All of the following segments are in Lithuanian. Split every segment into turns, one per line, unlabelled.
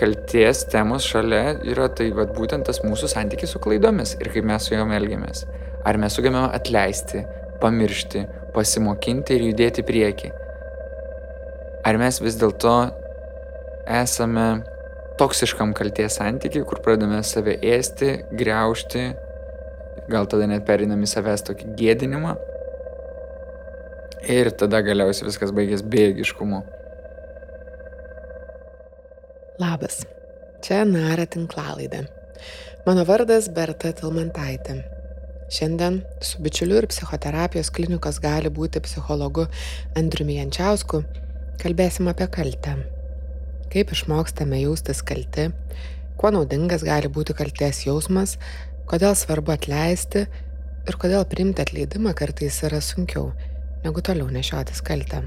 kalties temos šalia yra tai vat, būtent tas mūsų santykis su klaidomis ir kaip mes su juom elgiamės. Ar mes sugebame atleisti, pamiršti, pasimokinti ir judėti prieki. Ar mes vis dėlto esame toksiškam kalties santykiai, kur pradame save ėsti, greušti, gal tada net perinam į savęs tokį gėdinimą. Ir tada galiausiai viskas baigės bėgiškumu.
Labas, čia Nara tinklalaidė. Mano vardas Berta Tilmantaitė. Šiandien su bičiuliu ir psichoterapijos klinikos gali būti psichologu Andriumi Jančiausku kalbėsim apie kaltę. Kaip išmokstame jaustis kalti, kuo naudingas gali būti kalties jausmas, kodėl svarbu atleisti ir kodėl priimti atleidimą kartais yra sunkiau negu toliau nešiotis kaltę.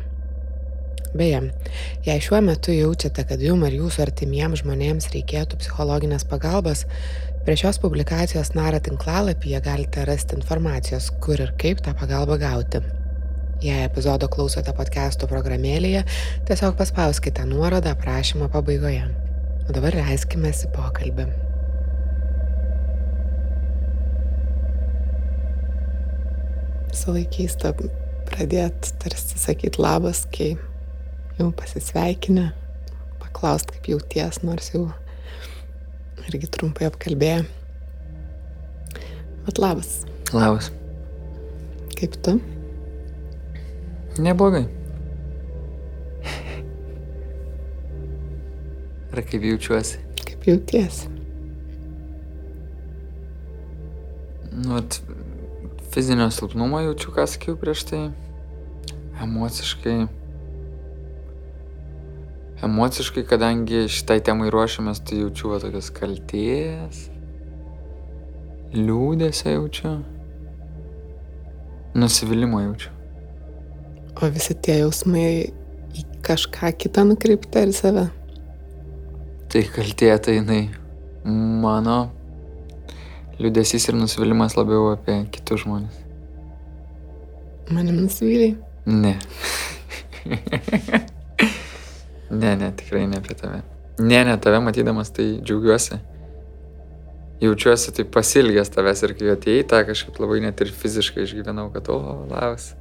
Beje, jei šiuo metu jaučiate, kad jums ar jūsų artimiems žmonėms reikėtų psichologinės pagalbos, prie šios publikacijos Nara tinklalapyje galite rasti informacijos, kur ir kaip tą pagalbą gauti. Jei epizodo klausote podcastų programėlėje, tiesiog paspauskite nuorodą aprašymo pabaigoje. O dabar leiskime į pokalbį. Keista pradėti tarsi sakyti labas, kai jau pasisveikinę, paklaust, kaip jauties, nors jau irgi trumpai apkalbėję. Bet labas.
Labas.
Kaip tu?
Neblogai. Ar kaip jaučiuosi?
Kaip jautiesi?
Nu, at, fizinio silpnumo jaučiu, ką sakiau prieš tai. Emociškai emociškai, kadangi šitai temai ruošiamės, tai jaučiu va tokias kalties, liūdėsio jaučiu, nusivylimą jaučiu.
O visi tie jausmai į kažką kitą nukreipti ar save?
Tai kaltė, tai jinai mano liūdėsys ir nusivylimas labiau apie kitus žmonės.
Manim nusivyliai?
Ne. Ne, ne, tikrai ne apie tave. Ne, ne, tave matydamas tai džiaugiuosi. Jaučiuosi taip pasilgęs tavęs ir kai atėjai, tą kažkaip labai net ir fiziškai išgyvenau, kad, o, labas,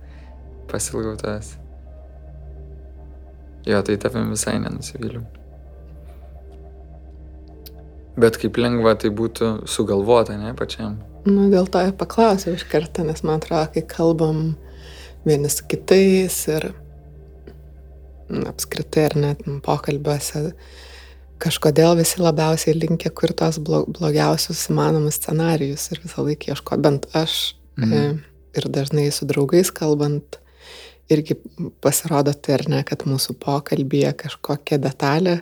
pasilgau tavęs. Jo, tai tavim visai nenusivyliau. Bet kaip lengva tai būtų sugalvota, ne, pačiam.
Nu, dėl to ir paklausiau iš karto, nes man atrodo, kai kalbam vieni su kitais ir apskritai ar net pokalbiuose kažkodėl visi labiausiai linkia kur tos blogiausius įmanomus scenarius ir visą laiką ieško, bent aš mhm. E, ir dažnai su draugais kalbant, irgi pasirodo tai ar ne, kad mūsų pokalbėje kažkokia detalė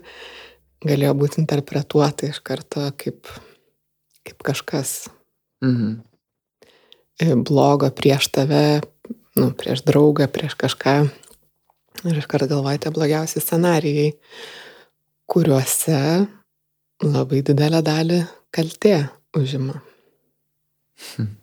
galėjo būti interpretuota iš karto kaip, kaip kažkas mhm. E, blogo prieš tave, nu, prieš draugą, prieš kažką Ir iškart galvojate blogiausi scenarijai, kuriuose labai didelę dalį kaltė užima. Hmm.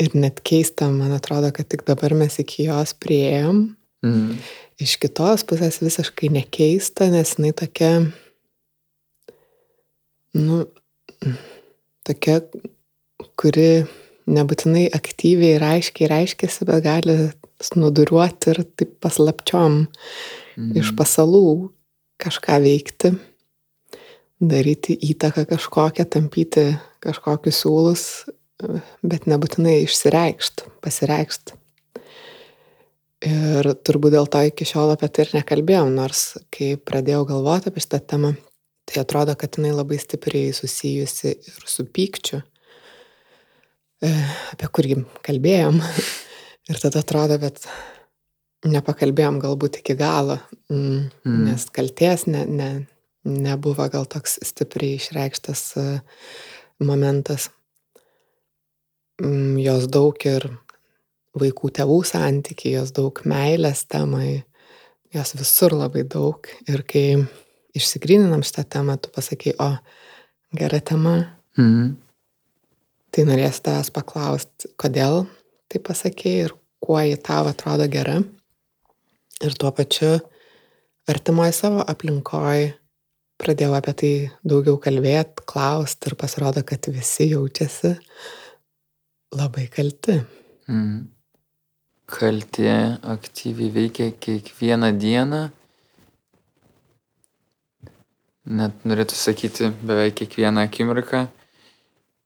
Ir net keista, man atrodo, kad tik dabar mes iki jos prieėjom. Mm. Iš kitos pusės visiškai nekeista, nes jinai tokia, nu, tokia, kuri nebūtinai aktyviai ir aiškiai reiškiasi, bet gali snuduriuoti ir taip paslapčiom mm. iš pasalų kažką veikti, daryti įtaką kažkokią, tampyti kažkokius siūlus, bet nebūtinai išsireikšti, pasireikšti. Ir turbūt dėl to iki šiol apie tai ir nekalbėjom, nors kai pradėjau galvoti apie šitą temą, tai atrodo, kad jinai labai stipriai susijusi ir su pykčiu, e, apie kurį kalbėjom. Ir tada atrodo, bet nepakalbėjom galbūt iki galo, mm, mm. nes kalties ne, ne, nebuvo gal toks stipriai išreikštas e, momentas. Mm, jos daug ir vaikų tėvų santykiai, jos daug meilės temai, jos visur labai daug. Ir kai išsigryninam šitą temą, tu pasakai, o gera tema, mm. tai norėsiu tavęs paklausti, kodėl tai pasakėjai ir kuo ji tau atrodo gera. Ir tuo pačiu artimoje savo aplinkoje, pradėjau apie tai daugiau kalbėti, klausti ir pasirodo, kad visi jaučiasi labai kalti.
Mm. Kaltė aktyviai veikia kiekvieną dieną. Net norėtų sakyti beveik kiekvieną akimirką.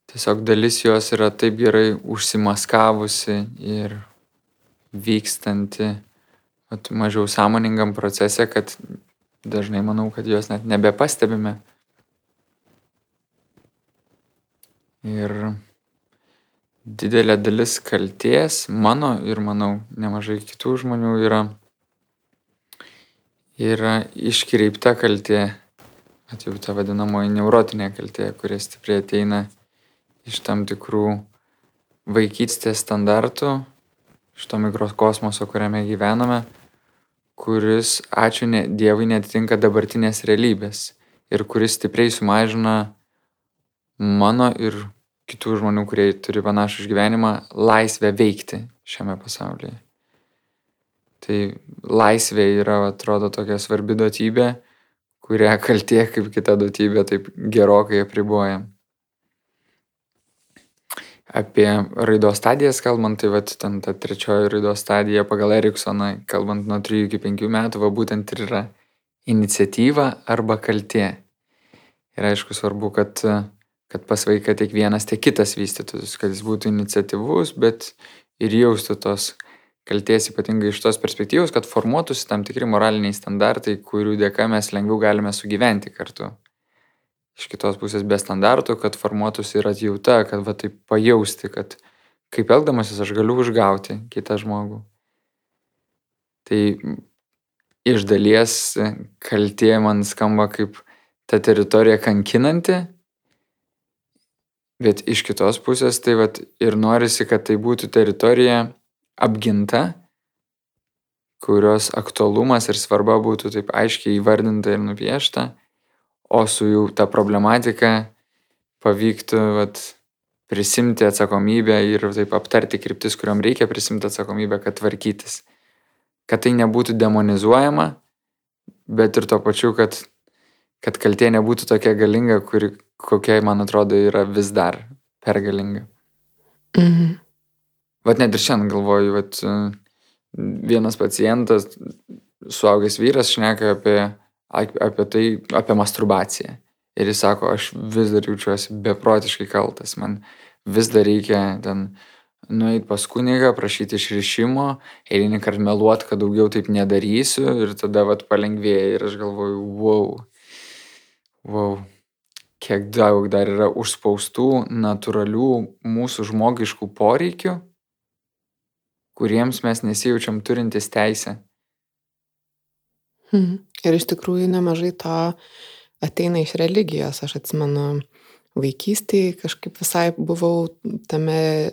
Tiesiog dalis jos yra taip gerai užsimaskavusi ir vykstanti at, mažiau sąmoningam procese, kad dažnai manau, kad jos net nebepastebime. Ir didelė dalis kalties mano ir manau nemažai kitų žmonių yra, yra iškreipta kaltė, atjau ta vadinamoji neurotinė kaltė, kurie stipriai ateina iš tam tikrų vaikystės standartų, iš to mikrokosmoso, kuriame gyvename kuris, ačiū ne, Dievui, netitinka dabartinės realybės ir kuris stipriai sumažina mano ir kitų žmonių, kurie turi panašų išgyvenimą, laisvę veikti šiame pasaulyje. Tai laisvė yra, atrodo, tokia svarbi duotybė, kurią kaltė kaip kita duotybė taip gerokai apriboja apie raidos stadijas kalbant, tai vat, ten ta trečioji raidos stadija pagal Eriksoną, kalbant nuo 3 iki 5 metų, va būtent ir yra iniciatyva arba kaltė. Ir aišku, svarbu, kad, kad pas vaiką tiek vienas, tiek kitas vystytųsi, kad jis būtų iniciatyvus, bet ir jaustų tos kalties ypatingai iš tos perspektyvos, kad formuotųsi tam tikri moraliniai standartai, kurių dėka mes lengviau galime sugyventi kartu iš kitos pusės be standartų, kad formuotųsi ir atjauta, kad va taip pajausti, kad kaip elgdamasis aš galiu užgauti kitą žmogų. Tai iš dalies kaltė man skamba kaip ta teritorija kankinanti, bet iš kitos pusės tai vat ir norisi, kad tai būtų teritorija apginta, kurios aktualumas ir svarba būtų taip aiškiai įvardinta ir nupiešta o su jų ta problematika pavyktų vat, prisimti atsakomybę ir taip aptarti kryptis, kuriuom reikia prisimti atsakomybę, kad tvarkytis. Kad tai nebūtų demonizuojama, bet ir tuo pačiu, kad, kad kaltė nebūtų tokia galinga, kuri, kokia, man atrodo, yra vis dar per galinga. Mhm. Vat net ir šiandien galvoju, vat, vienas pacientas, suaugęs vyras, šneka apie apie tai, apie masturbaciją. Ir jis sako, aš vis dar jaučiuosi beprotiškai kaltas, man vis dar reikia ten nueiti pas kunigą, prašyti išrišimo, eilinį kartą meluoti, kad daugiau taip nedarysiu ir tada vat palengvėja ir aš galvoju, wow, wow, kiek daug dar yra užspaustų natūralių mūsų žmogiškų poreikių, kuriems mes nesijaučiam turintis teisę.
Mhm. Ir iš tikrųjų nemažai to ateina iš religijos. Aš atsimenu, vaikystėje kažkaip visai buvau tame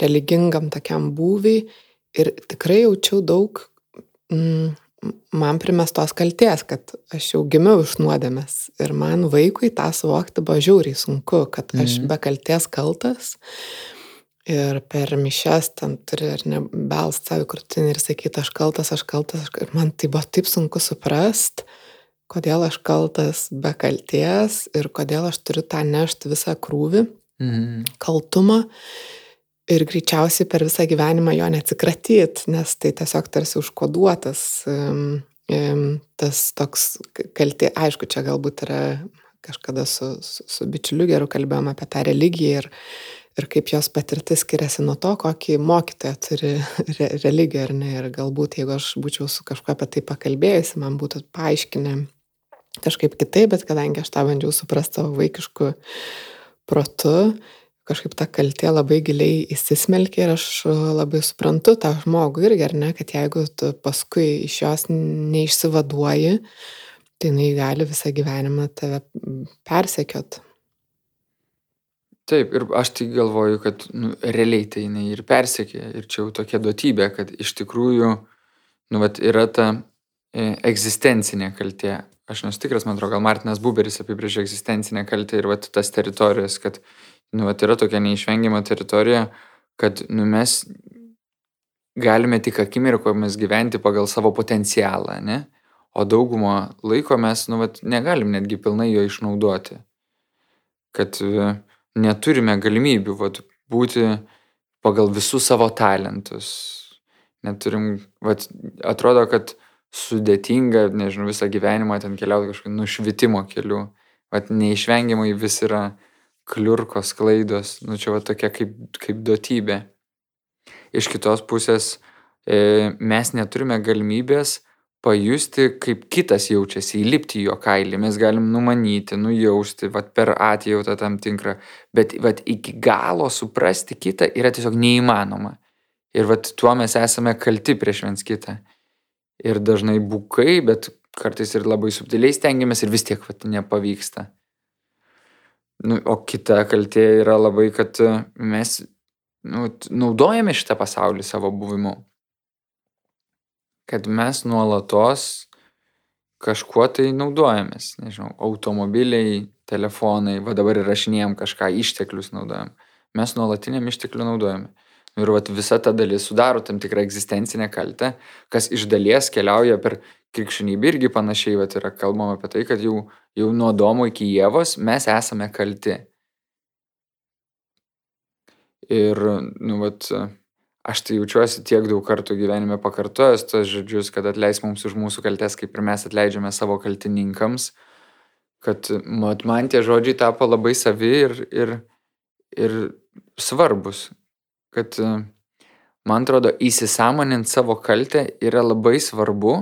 religingam tokiam būviai ir tikrai jaučiau daug mm, man primestos kalties, kad aš jau gimiau iš nuodėmės ir man vaikui tą suvokti buvo žiauriai sunku, kad aš mm. be kalties kaltas ir per mišias ten turi ar ne belst savo krūtinį ir sakyti, aš kaltas, aš kaltas, aš... ir man tai buvo taip sunku suprast, kodėl aš kaltas be kalties ir kodėl aš turiu tą nešti visą krūvį, mhm. kaltumą ir greičiausiai per visą gyvenimą jo neatsikratyti, nes tai tiesiog tarsi užkoduotas um, um, tas toks kaltė, aišku, čia galbūt yra kažkada su, su, su bičiuliu geru kalbėjom apie tą religiją ir ir kaip jos patirtis skiriasi nuo to, kokį mokytoją turi re, religija ar ne. Ir galbūt jeigu aš būčiau su kažkuo apie tai pakalbėjusi, man būtų paaiškinę kažkaip kitaip, bet kadangi aš tą bandžiau suprasti savo vaikišku protu, kažkaip ta kaltė labai giliai įsismelkia ir aš labai suprantu tą žmogų irgi, ar ne, kad jeigu tu paskui iš jos neišsivaduoji, tai jinai gali visą gyvenimą tave persekiot.
Taip, ir aš tai galvoju, kad nu, realiai tai jinai ir persekė, ir čia jau tokia duotybė, kad iš tikrųjų, nu, vat, yra ta e, egzistencinė kaltė. Aš nesu tikras, man atrodo, gal Martinas Buberis apibrėžė egzistencinę kaltę ir vat, tas teritorijas, kad, nu, vat, yra tokia neišvengiama teritorija, kad, nu, mes galime tik akimirkomis gyventi pagal savo potencialą, ne? o daugumą laiko mes, nu, vat, negalim netgi pilnai jo išnaudoti. Kad e, neturime galimybių vat, būti pagal visus savo talentus. Neturim, vat, atrodo, kad sudėtinga, nežinau, visą gyvenimą ten keliauti kažkokiu nušvitimo keliu. Vat neišvengiamai vis yra kliurkos klaidos, nu čia va tokia kaip, kaip duotybė. Iš kitos pusės e, mes neturime galimybės pajusti, kaip kitas jaučiasi, įlipti į jo kailį. Mes galim numanyti, nujausti, vat, per atjautą tam tikrą, bet vat, iki galo suprasti kitą yra tiesiog neįmanoma. Ir vat, tuo mes esame kalti prieš viens kitą. Ir dažnai bukai, bet kartais ir labai subtiliai stengiamės ir vis tiek vat, nepavyksta. Nu, o kita kaltė yra labai, kad mes nu, naudojame šitą pasaulį savo buvimu kad mes nuolatos kažkuo tai naudojamės, nežinau, automobiliai, telefonai, va dabar įrašinėjom kažką, išteklius naudojam. Mes nuolatiniam išteklių naudojame. Ir vat, visa ta dalis sudaro tam tikrą egzistencinę kaltę, kas iš dalies keliauja per krikščionybę irgi panašiai, vat, yra kalbama apie tai, kad jau, jau nuo Domo iki Jėvos mes esame kalti. Ir, nu, vat, aš tai jaučiuosi tiek daug kartų gyvenime pakartojęs tos žodžius, kad atleis mums už mūsų kaltes, kaip ir mes atleidžiame savo kaltininkams, kad mat, man tie žodžiai tapo labai savi ir, ir, ir svarbus. Kad man atrodo, įsisamonint savo kaltę yra labai svarbu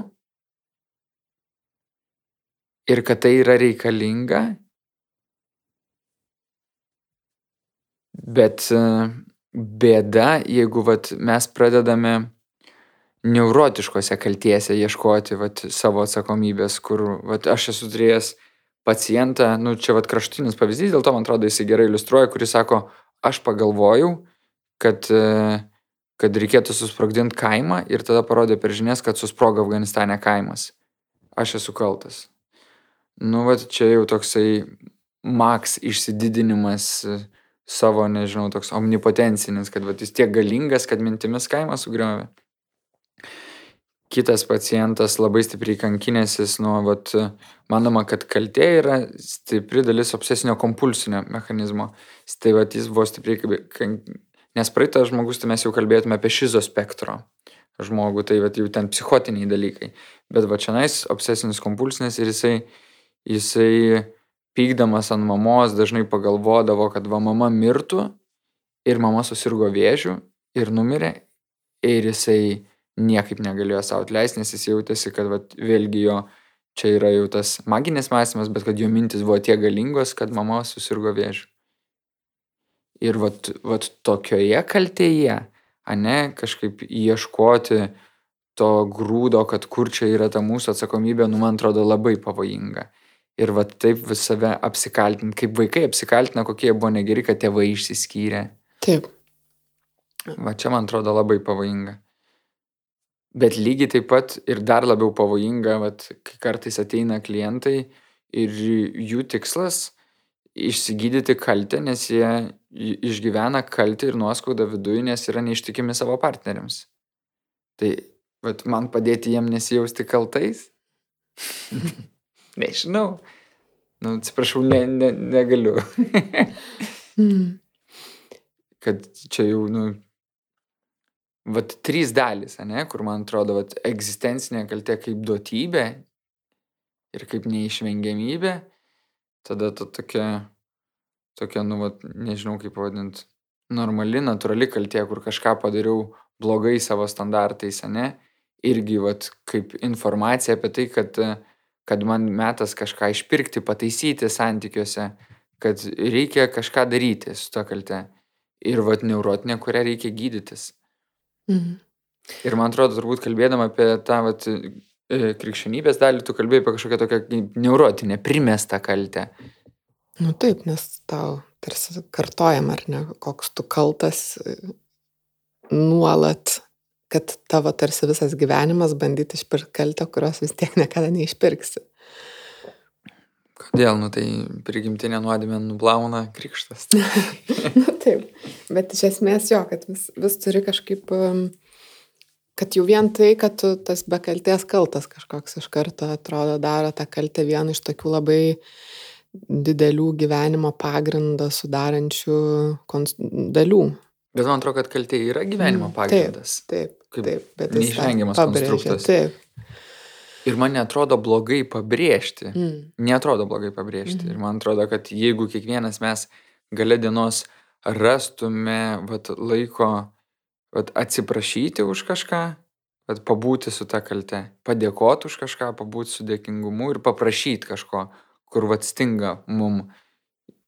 ir kad tai yra reikalinga, bet bėda, jeigu vat, mes pradedame neurotiškose kaltiese ieškoti vat, savo atsakomybės, kur vat, aš esu turėjęs pacientą, nu čia vat kraštutinis pavyzdys, dėl to man atrodo jisai gerai iliustruoja, kuris sako, aš pagalvojau, kad, kad reikėtų susprogdinti kaimą ir tada parodė per žinias, kad susprogo Afganistane kaimas. Aš esu kaltas. Nu, vat čia jau toksai maks išsididinimas savo, nežinau, toks omnipotencinis, kad vat, jis tiek galingas, kad mintimis kaimą sugriovė. Kitas pacientas labai stipriai kankinėsis nuo, vat, manoma, kad kaltė yra stipri dalis obsesinio kompulsinio mechanizmo. Tai vat, jis buvo stipriai, kank... nes praeitas žmogus, tai mes jau kalbėtume apie šizo spektro žmogų, tai vat, jau ten psichotiniai dalykai. Bet va čia nais obsesinis kompulsinis ir jisai, jisai pykdamas ant mamos dažnai pagalvodavo, kad va mama mirtų ir mama susirgo vėžiu ir numirė ir jisai niekaip negalėjo savo atleisti, nes jis jautėsi, kad va, vėlgi jo čia yra jau tas maginis mąstymas, bet kad jo mintis buvo tiek galingos, kad mama susirgo vėžiu. Ir vat, vat tokioje kaltėje, ane, kažkaip ieškoti to grūdo, kad kur čia yra ta mūsų atsakomybė, nu man atrodo labai pavojinga ir vat taip vis save apsikaltint, kaip vaikai apsikaltina, kokie buvo negeri, kad tėvai išsiskyrė.
Taip.
Va čia man atrodo labai pavojinga. Bet lygiai taip pat ir dar labiau pavojinga, vat, kai kartais ateina klientai ir jų tikslas išsigydyti kaltę, nes jie išgyvena kaltę ir nuoskaudą viduje, nes yra neištikimi savo partneriams. Tai vat, man padėti jiem nesijausti kaltais? Nežinau. Nu, atsiprašau, ne, ne, negaliu. mm. Kad čia jau, nu, vat trys dalys, ne, kur man atrodo, vat egzistencinė kaltė kaip duotybė ir kaip neišvengiamybė, tada ta tokia, tokia, nu, vat, nežinau kaip pavadinti, normali, natūrali kaltė, kur kažką padariau blogai savo standartais, ne, irgi, vat, kaip informacija apie tai, kad uh, kad man metas kažką išpirkti, pataisyti santykiuose, kad reikia kažką daryti su to kalte. Ir vat neurotinė, kurią reikia gydytis. Mhm. Ir man atrodo, turbūt kalbėdama apie tą vat, e, krikščionybės dalį, tu kalbėjai apie kažkokią tokią neurotinę, primestą kaltę.
Nu taip, nes tau tarsi kartojam, ar ne, koks tu kaltas e, nuolat kad tavo tarsi visas gyvenimas bandyti išpirkti kaltę, kurios vis tiek niekada neišpirksi.
Kodėl, nu tai prigimtinė nuodėmė nuplauna krikštas.
nu, taip, bet iš esmės jo, kad vis, vis turi kažkaip um, kad jau vien tai, kad tu tas be kalties kaltas kažkoks iš karto atrodo daro tą kaltę vieną iš tokių labai didelių gyvenimo pagrindą sudarančių dalių.
Bet man atrodo, kad kaltė yra gyvenimo mm, pagrindas.
Taip, taip, taip
bet neišvengiamas konstruktas.
Taip.
Ir man netrodo blogai pabrėžti. Mm. Netrodo blogai pabrėžti. Mm. Ir man atrodo, kad jeigu kiekvienas mes gale dienos rastume vat, laiko vat, atsiprašyti už kažką, vat, pabūti su ta kalte, padėkoti už kažką, pabūti su dėkingumu ir paprašyti kažko, kur vat stinga mum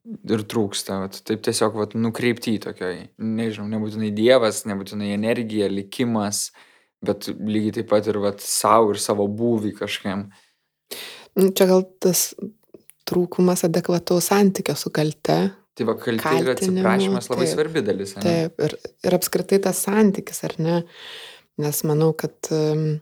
ir trūksta. Vat, taip tiesiog vat, nukreipti į tokioj, nežinau, nebūtinai Dievas, nebūtinai energija, likimas, bet lygiai taip pat ir vat, savo ir savo būvį kažkam.
Nu, čia gal tas trūkumas adekvataus santykio su kalte,
Tai va, kaltė ir atsiprašymas labai taip, svarbi dalis.
Ne? Taip, ir, ir apskritai tas santykis, ar ne? Nes manau, kad um,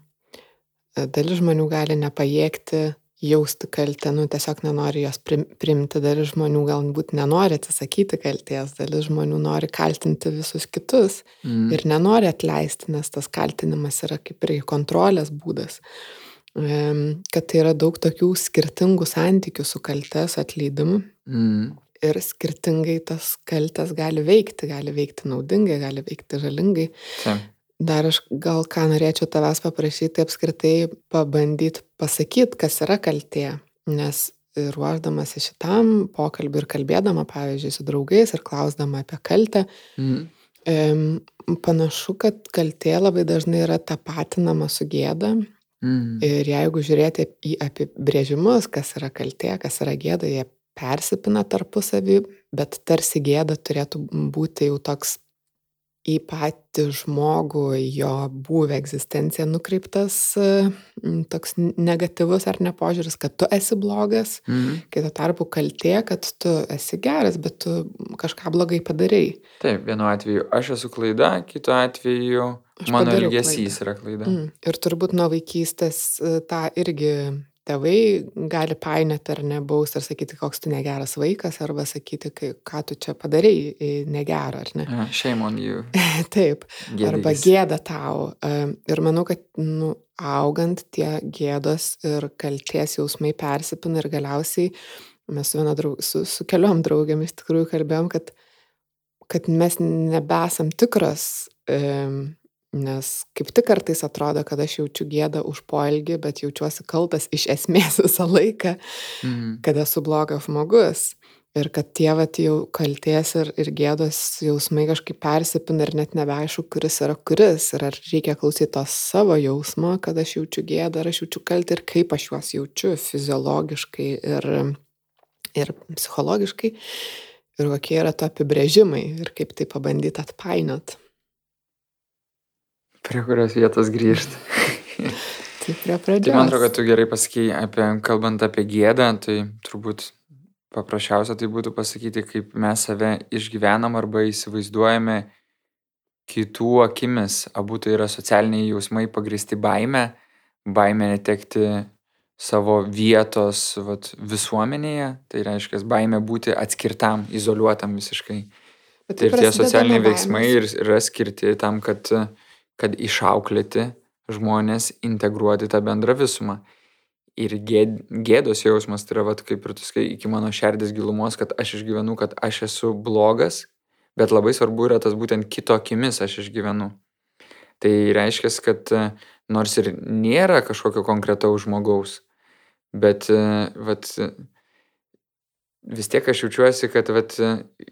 dalis žmonių gali nepajėgti jausti kaltę, nu tiesiog nenori jos primti, dalis žmonių galbūt nenori atsisakyti kalties, dalis žmonių nori kaltinti visus kitus mm. ir nenori atleisti, nes tas kaltinimas yra kaip ir kontrolės būdas. Kad tai yra daug tokių skirtingų santykių su kaltės atleidimu. Mm ir skirtingai tas kaltes gali veikti, gali veikti naudingai, gali veikti žalingai. Taip. Dar aš gal ką norėčiau tavęs paprašyti apskritai pabandyti pasakyti, kas yra kaltė, nes ruoždamasi šitam pokalbį ir kalbėdama, pavyzdžiui, su draugais ir klausdama apie kaltę, mm. panašu, kad kaltė labai dažnai yra tapatinama su gėda. Mm. Ir jeigu žiūrėti į apibrėžimus, kas yra kaltė, kas yra gėda, jie persipina tarpusavį, bet tarsi gėda turėtų būti jau toks į patį žmogų, jo būvę egzistenciją nukreiptas toks negatyvus ar ne požiūris, kad tu esi blogas, mhm. kai tuo tarpu kaltė, kad tu esi geras, bet tu kažką blogai padarai.
Taip, vienu atveju aš esu klaida, kitu atveju aš mano elgesys yra klaida. Mm.
Ir turbūt nuo vaikystės e, tą irgi tėvai gali painioti ar ne bausti ir sakyti, koks tu negeras vaikas, arba sakyti, ką tu čia padarai negerą, ar ne?
Yeah, shame on you.
Taip, Gėdys. arba gėda tau. Ir manau, kad nu, augant tie gėdos ir kalties jausmai persipina ir galiausiai mes su, draug, su, su keliom draugiam iš tikrųjų kalbėjom, kad, kad mes nebesam tikras. Um, Nes kaip tik kartais atrodo, kad aš jaučiu gėdą už poelgį, bet jaučiuosi kaltas iš esmės visą laiką, mm. kad esu blogas žmogus. Ir kad tie vat jau kalties ir, ir gėdos jausmai kažkaip persipina ir net nebeaišku, kuris yra kuris. Ir ar reikia klausyti to savo jausmo, kad aš jaučiu gėdą, ar aš jaučiu kaltę ir kaip aš juos jaučiu fiziologiškai ir, ir psichologiškai. Ir kokie yra to apibrėžimai ir kaip tai pabandyti atpainot.
Prie kurios vietos grįžti.
tai prie pradžios.
Tai man atrodo, kad tu gerai pasakėjai, apie, kalbant apie gėdą, tai turbūt paprasčiausia tai būtų pasakyti, kaip mes save išgyvenam arba įsivaizduojame kitų akimis. Abu tai yra socialiniai jausmai pagristi baime, baime netekti savo vietos vat, visuomenėje, tai reiškia baime būti atskirtam, izoliuotam visiškai. Bet tai ir tie socialiniai veiksmai yra skirti tam, kad uh, kad išauklėti žmonės integruoti tą bendrą visumą. Ir gėd, gėdos jausmas tai yra, vat, kaip ir tu sakai, iki mano šerdės gilumos, kad aš išgyvenu, kad aš esu blogas, bet labai svarbu yra tas būtent kito akimis aš išgyvenu. Tai reiškia, kad e, nors ir nėra kažkokio konkretaus žmogaus, bet e, vat, vis tiek aš jaučiuosi, kad vat,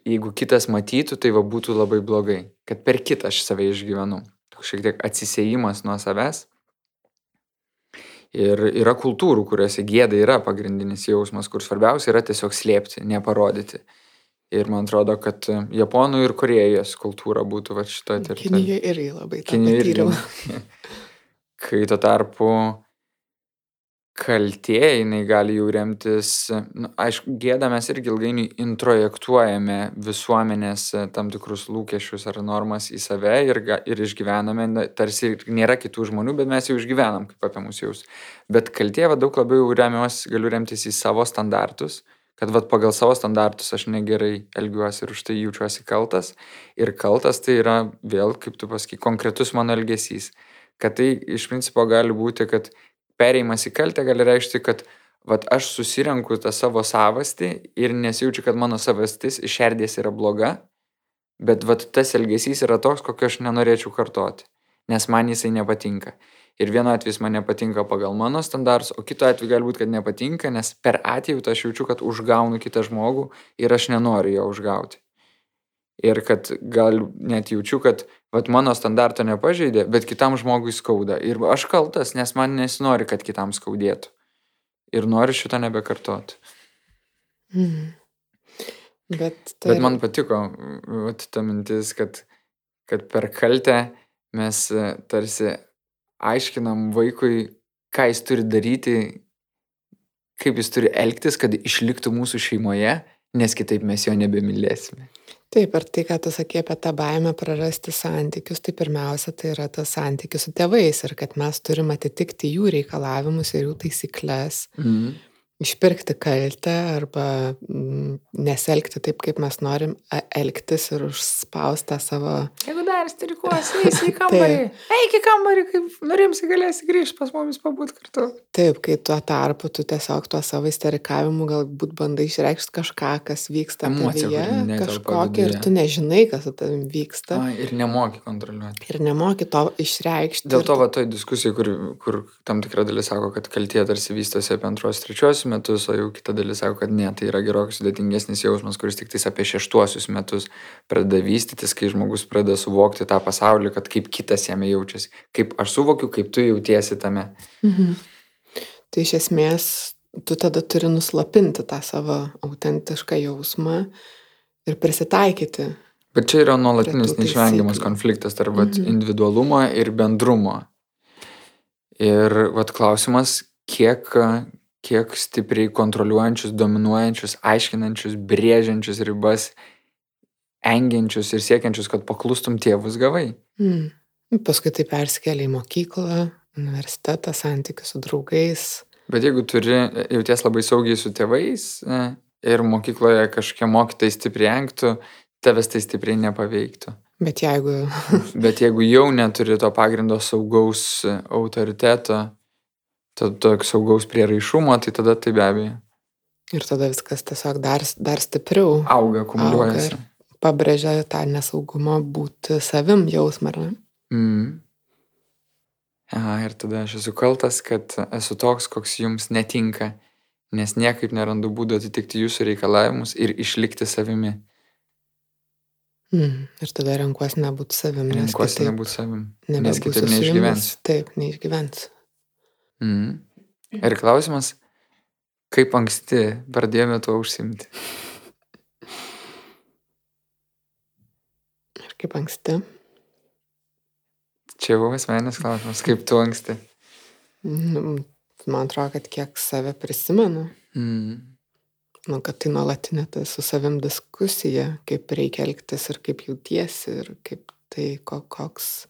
jeigu kitas matytų, tai va būtų labai blogai, kad per kitą aš save išgyvenu šiek tiek atsisėjimas nuo savęs. Ir yra kultūrų, kuriuose gėda yra pagrindinis jausmas, kur svarbiausia yra tiesiog slėpti, neparodyti. Ir man atrodo, kad Japonų ir Korejos kultūra būtų va šitoje
teritorijoje. Kinijoje irgi labai Kinijoje irgi.
Kai tuo tarpu kaltė, jinai gali jau remtis, nu, aišku, gėdą mes irgi ilgainiui introjektuojame visuomenės e, tam tikrus lūkesčius ar normas į save ir, ir išgyvename, tarsi nėra kitų žmonių, bet mes jau išgyvenam, kaip apie mus jaus. Bet kaltė va, daug labiau remiuosi, galiu remtis į savo standartus, kad va, pagal savo standartus aš negerai elgiuosi ir už tai jaučiuosi kaltas. Ir kaltas tai yra vėl, kaip tu pasakai, konkretus mano elgesys kad tai iš principo gali būti, kad pereimas į kaltę gali reikšti, kad vat, aš susirenku tą savo savastį ir nesijaučiu, kad mano savastis iš šerdies yra bloga, bet vat, tas elgesys yra toks, kokio aš nenorėčiau kartoti, nes man jisai nepatinka. Ir vienu atveju man nepatinka pagal mano standartus, o kitu atveju galbūt, kad nepatinka, nes per atjautą aš jaučiu, kad užgaunu kitą žmogų ir aš nenoriu jo užgauti. Ir kad gal net jaučiu, kad vat, mano standarto nepažeidė, bet kitam žmogui skauda. Ir aš kaltas, nes man nesinori, kad kitam skaudėtų. Ir noriu šito nebekartoti.
Mhm. Bet,
tai... Bet man patiko vat, ta mintis, kad, kad per kaltę mes e, tarsi aiškinam vaikui, ką jis turi daryti, kaip jis turi elgtis, kad išliktų mūsų šeimoje, nes kitaip mes jo nebemylėsime.
Taip, ir tai, ką tu sakė apie tą baimę prarasti santykius, tai pirmiausia, tai yra tas santykis su tėvais ir kad mes turim atitikti jų reikalavimus ir jų taisyklės. Mm išpirkti kaltę arba mm, nesielgti taip, kaip mes norim elgtis ir užspausti tą savo...
Jeigu dar strikuosi, eisi į kambarį. Eik į kambarį, kaip norimsi galėsi grįžti pas mumis pabūti kartu.
Taip, kai tuo tarpu tu tiesiog tuo savo isterikavimu galbūt bandai išreikšti kažką, kas vyksta tavyje, kažkokį ir tu nežinai, kas su tavim vyksta.
A, ir nemoki kontroliuoti.
Ir nemoki to išreikšti.
Dėl to, va, toj diskusijai, kur, kur tam tikra dalis sako, kad kaltė tarsi vystosi apie antros, trečios metus, o jau kita dalis sako, kad ne, tai yra gerokai sudėtingesnis jausmas, kuris tik tais apie šeštuosius metus pradeda vystytis, kai žmogus pradeda suvokti tą pasaulį, kad kaip kitas jame jaučiasi, kaip aš suvokiu, kaip tu jautiesi tame.
Mhm. Tai iš esmės tu tada turi nuslapinti tą savo autentišką jausmą ir prisitaikyti.
Bet čia yra nuolatinis neišvengiamas konfliktas tarp mhm. individualumo ir bendrumo. Ir vat klausimas, kiek, kiek stipriai kontroliuojančius, dominuojančius, aiškinančius, brėžiančius ribas, engiančius ir siekiančius, kad paklustum tėvus gavai.
Mm. Paskui tai persikėlė į mokyklą, universitetą, santykius su draugais.
Bet jeigu turi, jauties labai saugiai su tėvais e, ir mokykloje kažkokie mokytai stipriai engtų, tavęs tai stipriai nepaveiktų.
Bet jeigu...
Bet jeigu jau neturi to pagrindo saugaus autoriteto, to tokio saugaus prieraišumo, tai tada tai be abejo.
Ir tada viskas tiesiog dar, dar stipriau
auga, akumuliuojasi.
Pabrėžia tą nesaugumą būti savim jausmą, ar ne?
Mm. Aha, ir tada aš esu kaltas, kad esu toks, koks jums netinka, nes niekaip nerandu būdų atitikti jūsų reikalavimus ir išlikti savimi.
Mm. Ir tada renkuosi nebūti savim.
Renkuosi nebūti savim.
Nes kitaip neišgyvensi. Taip, neišgyvensi.
Mm. Ir klausimas, kaip anksti pradėjome tuo užsimti?
Ir kaip anksti?
Čia buvo asmeninis klausimas, kaip tu anksti?
Nu, man atrodo, kad kiek save prisimenu.
Mm.
Nu, kad tai nuolatinė tai su savim diskusija, kaip reikia elgtis ir kaip jautiesi ir kaip tai koks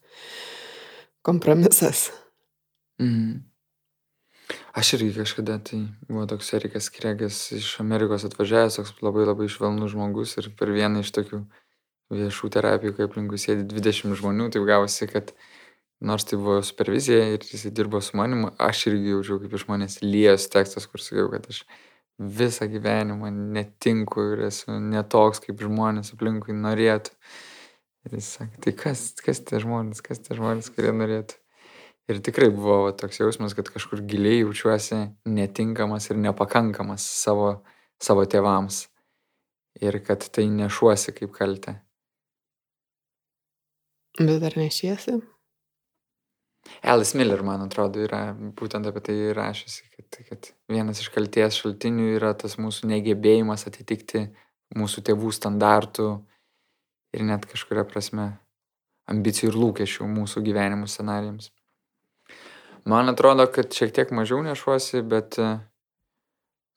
kompromisas.
Mm. Aš irgi kažkada, tai buvo toks Erikas Kregas iš Amerikos atvažiavęs, toks labai labai švelnus žmogus ir per vieną iš tokių viešų terapijų, kai aplinkui sėdi 20 žmonių, tai gavosi, kad nors tai buvo supervizija ir jis dirbo su manimu, aš irgi jaučiau, kaip iš manęs lijas tekstas, kur sakiau, kad aš visą gyvenimą netinku ir esu netoks, kaip žmonės aplinkui norėtų. Ir jis sakė, tai kas, kas tie žmonės, kas tie žmonės, kurie norėtų. Ir tikrai buvo va, toks jausmas, kad kažkur giliai jaučiuosi netinkamas ir nepakankamas savo, savo tėvams. Ir kad tai nešuosi kaip kaltę.
Bet ar nešiesi?
Alice Miller, man atrodo, yra būtent apie tai rašysi, kad, kad vienas iš kalties šaltinių yra tas mūsų negebėjimas atitikti mūsų tėvų standartų ir net kažkuria prasme ambicijų ir lūkesčių mūsų gyvenimų scenarijams. Man atrodo, kad šiek tiek mažiau nešuosi, bet,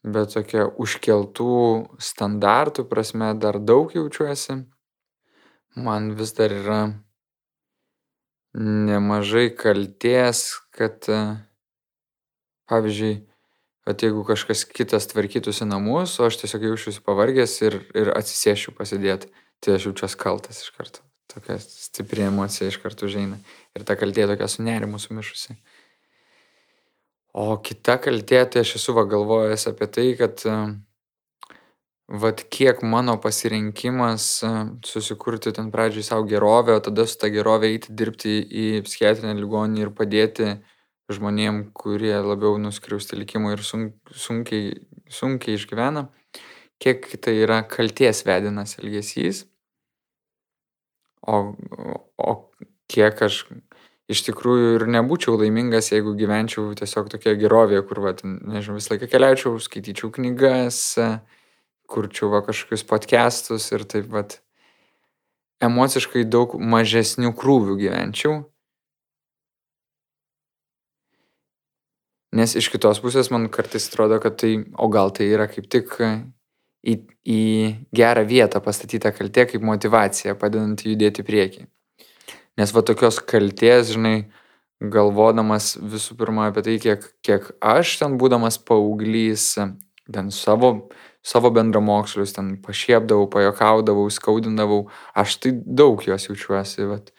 bet tokia užkeltų standartų prasme dar daug jaučiuosi. Man vis dar yra nemažai kalties, kad, pavyzdžiui, kad jeigu kažkas kitas tvarkytųsi namus, o aš tiesiog jaučiuosi pavargęs ir, ir atsisėšiu pasidėti, tai aš jaučiuosi kaltas iš karto. tokia stipri emocija iš karto užeina. Ir ta kaltė tokia su nerimu sumišusi. O kita kaltė, tai aš esu va galvojęs apie tai, kad vat kiek mano pasirinkimas susikurti ten pradžiai savo gerovę, o tada su ta gerovė eiti dirbti į psichiatrinę ligoninę ir padėti žmonėm, kurie labiau nuskriausti likimo ir sun, sunkiai, sunkiai išgyvena, kiek tai yra kalties vedinas elgesys, o, o kiek aš iš tikrųjų ir nebūčiau laimingas, jeigu gyvenčiau tiesiog tokia gerovė, kur, va, nežinau, visą laiką keliaučiau, skaityčiau knygas, kurčiau va kažkokius podcastus ir taip pat emociškai daug mažesnių krūvių gyvenčiau Nes iš kitos pusės man kartais atrodo, kad tai, o gal tai yra kaip tik į, į gerą vietą pastatyta kaltė kaip motivacija, padedant judėti prieki. Nes va tokios kaltės, žinai, galvodamas visų pirma apie tai, kiek, kiek aš ten būdamas paauglys, ten savo, savo bendramokslius, ten pašiepdavau, pajokaudavau, skaudindavau, aš tai daug jos jaučiuosi, vat,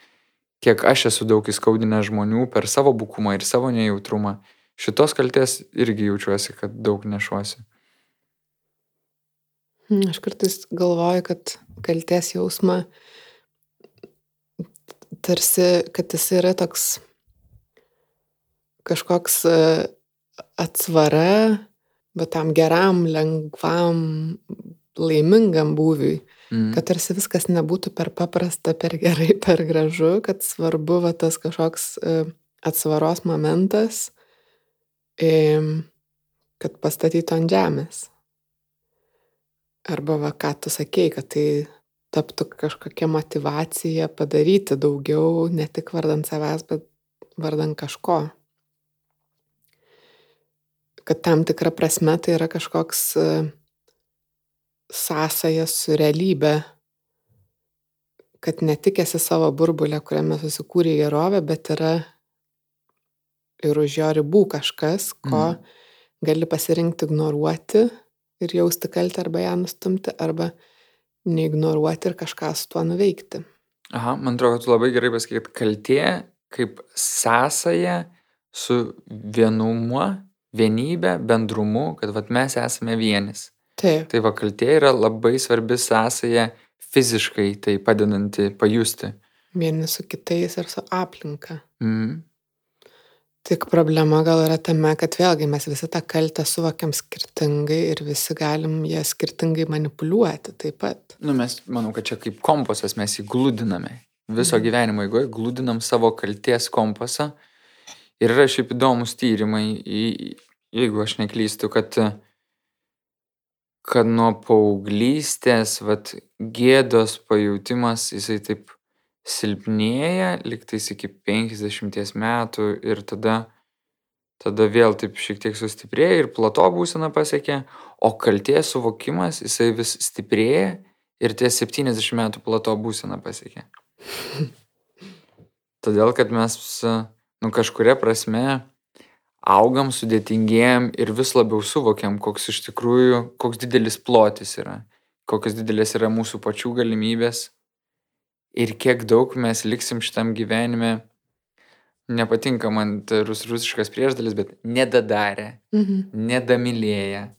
kiek aš esu daug įskaudinęs žmonių per savo bukumą ir savo nejautrumą šitos kalties irgi jaučiuosi, kad daug nešuosi.
Aš kartais galvoju, kad kalties jausmą tarsi, kad jis yra toks kažkoks e, atsvara, bet tam geram, lengvam, laimingam būviui. Mm. Kad tarsi viskas nebūtų per paprasta, per gerai, per gražu, kad svarbu va, tas kažkoks e, atsvaros momentas, kad pastatytų ant žemės. Arba va, ką tu sakei, kad tai taptų kažkokia motivacija padaryti daugiau, ne tik vardant savęs, bet vardant kažko. Kad tam tikra prasme tai yra kažkoks e, sąsajas su realybė, kad ne tik esi savo burbulė, kuriame susikūrė gerovė, bet yra ir už jo ribų kažkas, ko mm. gali pasirinkti ignoruoti ir jausti kaltę arba ją nustumti, arba neignoruoti ir kažką su tuo nuveikti.
Aha, man atrodo, tu labai gerai pasakai, kad kaltė kaip sąsaja su vienumu, vienybė, bendrumu, kad vat, mes esame vienis.
Taip.
Tai va kaltė yra labai svarbi sąsaja fiziškai tai padedanti pajusti.
Vieni su kitais ir su aplinka.
Mm.
Tik problema gal yra tame, kad vėlgi mes visi tą kaltę suvokiam skirtingai ir visi galim ją skirtingai manipuliuoti taip pat.
Nu, mes, manau, kad čia kaip kompasas mes jį glūdiname. Viso mm. gyvenimo eigoje glūdinam savo kalties kompasą. Ir yra šiaip įdomus tyrimai, jeigu aš neklystu, kad, kad nuo paauglystės, vat, gėdos pajūtimas, jisai taip silpnėja lygtais iki 50 metų ir tada, tada vėl taip šiek tiek sustiprėja ir plato būsena pasiekia, o kalties suvokimas jisai vis stiprėja ir ties 70 metų plato būsena pasiekia. Todėl, kad mes, nu, kažkuria prasme augam, sudėtingėjam ir vis labiau suvokiam, koks iš tikrųjų, koks didelis plotis yra, kokios didelės yra mūsų pačių galimybės ir kiek daug mes liksim šitam gyvenime, nepatinka man rus, rusiškas priešdalis, bet nedadarę, mhm. nedamylėję.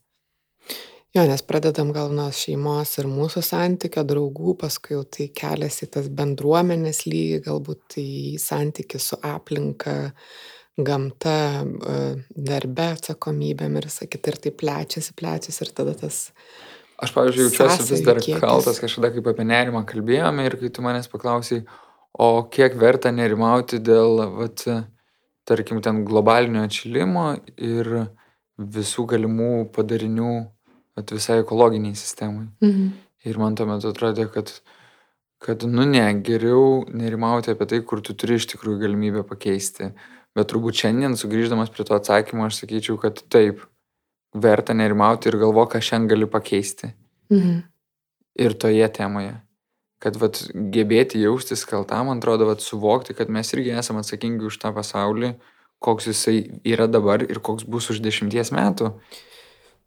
Jo, nes pradedam gal nuo šeimos ir mūsų santykio, draugų, paskui jau tai keliasi tas bendruomenės lygį, galbūt į santykį su aplinka, gamta, e, darbe atsakomybėm ir sakyti, ir tai plečiasi, plečiasi ir tada tas
Aš, pavyzdžiui, jaučiuosi vis dar kiekis. kaltas kažkada, kaip apie nerimą kalbėjome ir kai tu manęs paklausai, o kiek verta nerimauti dėl, vat, tarkim, ten globalinio atšilimo ir visų galimų padarinių vat, visai ekologiniai sistemai.
Mhm.
Ir man tuo metu atrodė, kad, kad, nu ne, geriau nerimauti apie tai, kur tu turi iš tikrųjų galimybę pakeisti. Bet turbūt šiandien, sugrįždamas prie to atsakymo, aš sakyčiau, kad taip, verta nerimauti ir galvo, ką šiandien gali pakeisti.
Mhm.
Ir toje temoje. Kad vat, gebėti jaustis kaltam, man atrodo, vat, suvokti, kad mes irgi esame atsakingi už tą pasaulį, koks jisai yra dabar ir koks bus už dešimties metų.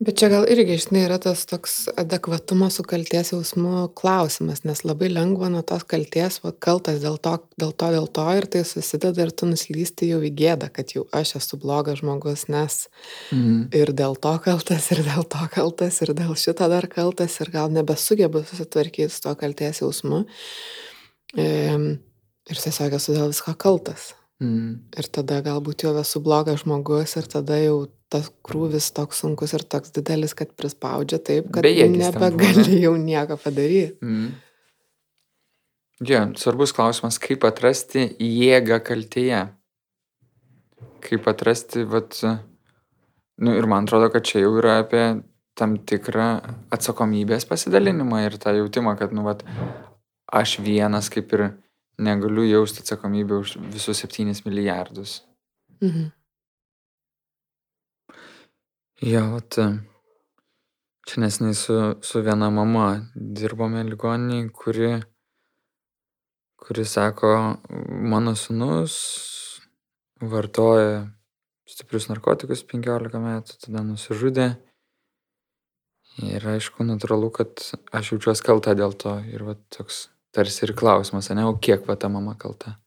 Bet čia gal irgi, žinai, yra tas toks adekvatumo su kalties jausmu klausimas, nes labai lengva nuo tos kalties, va, kaltas dėl to, dėl to, dėl to ir tai susideda ir tu nuslysti jau į gėdą, kad jau aš esu blogas žmogus, nes
Mhm.
ir dėl to kaltas, ir dėl to kaltas, ir dėl šito dar kaltas, ir gal nebesugebu susitvarkyti su to kalties jausmu. Ehm, Ir tiesiog esu dėl visko kaltas.
Mhm.
Ir tada galbūt jau esu blogas žmogus ir tada jau tas krūvis toks sunkus ir toks didelis, kad prispaudžia taip, kad nebegali jau nieko padaryti.
Mhm. Jo, svarbus klausimas, kaip atrasti jėgą kaltėje. Kaip atrasti, vat, nu ir man atrodo, kad čia jau yra apie tam tikrą atsakomybės pasidalinimą ir tą jautimą, kad, nu, vat, aš vienas kaip ir negaliu jausti atsakomybę už visus 7 milijardus.
Mhm.
Jo, vat, čia nesnai su, su viena mama dirbome ligoniniai, kuri, kuri sako, mano sunus vartoja stiprius narkotikus 15 metų, tada nusižudė. Ir aišku, natūralu, kad aš jaučiuosi kalta dėl to. Ir va toks tarsi ir klausimas, ne, o kiek va ta mama kalta?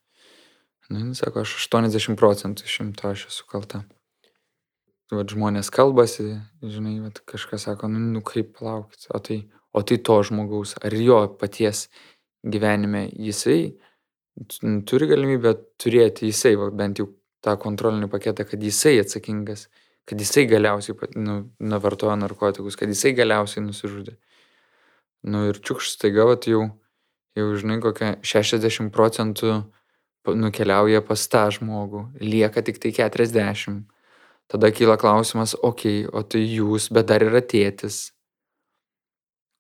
Nu, jis sako, aš 80 procentų iš šimto aš esu kalta. Vat žmonės kalbasi, žinai, vat kažkas sako, nu, nu kaip palaukit, o tai, o tai to žmogaus, ar jo paties gyvenime jisai turi galimybę turėti jisai, va, bent jau tą kontrolinį paketą, kad jisai atsakingas, kad jisai galiausiai nu, navartojo narkotikus, kad jisai galiausiai nusižudė. Nu ir čiukš staiga, vat jau, jau žinai, kokia 60 procentų nukeliauja pas tą žmogų, lieka tik tai 40. Tada kyla klausimas, okei, okay, o tai jūs, bet dar yra tėtis.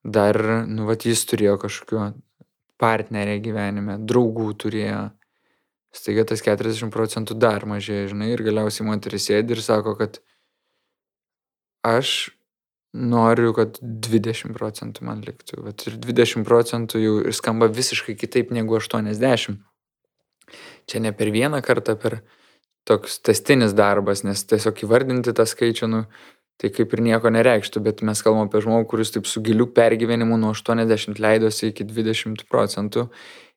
Dar, nu, vat jis turėjo kažkokio partnerę gyvenime, draugų turėjo. Staiga tas 40 procentų dar mažėja, žinai, ir galiausiai moteris sėdi ir sako, kad aš noriu, kad 20 procentų man liktų. Vat ir 20 procentų jau skamba visiškai kitaip negu 80. Čia ne per vieną kartą, per toks testinis darbas, nes tiesiog įvardinti tą skaičių, nu, tai kaip ir nieko nereikštų, bet mes kalbame apie žmogų, kuris taip su giliu pergyvenimu nuo 80 leidosi iki 20 procentų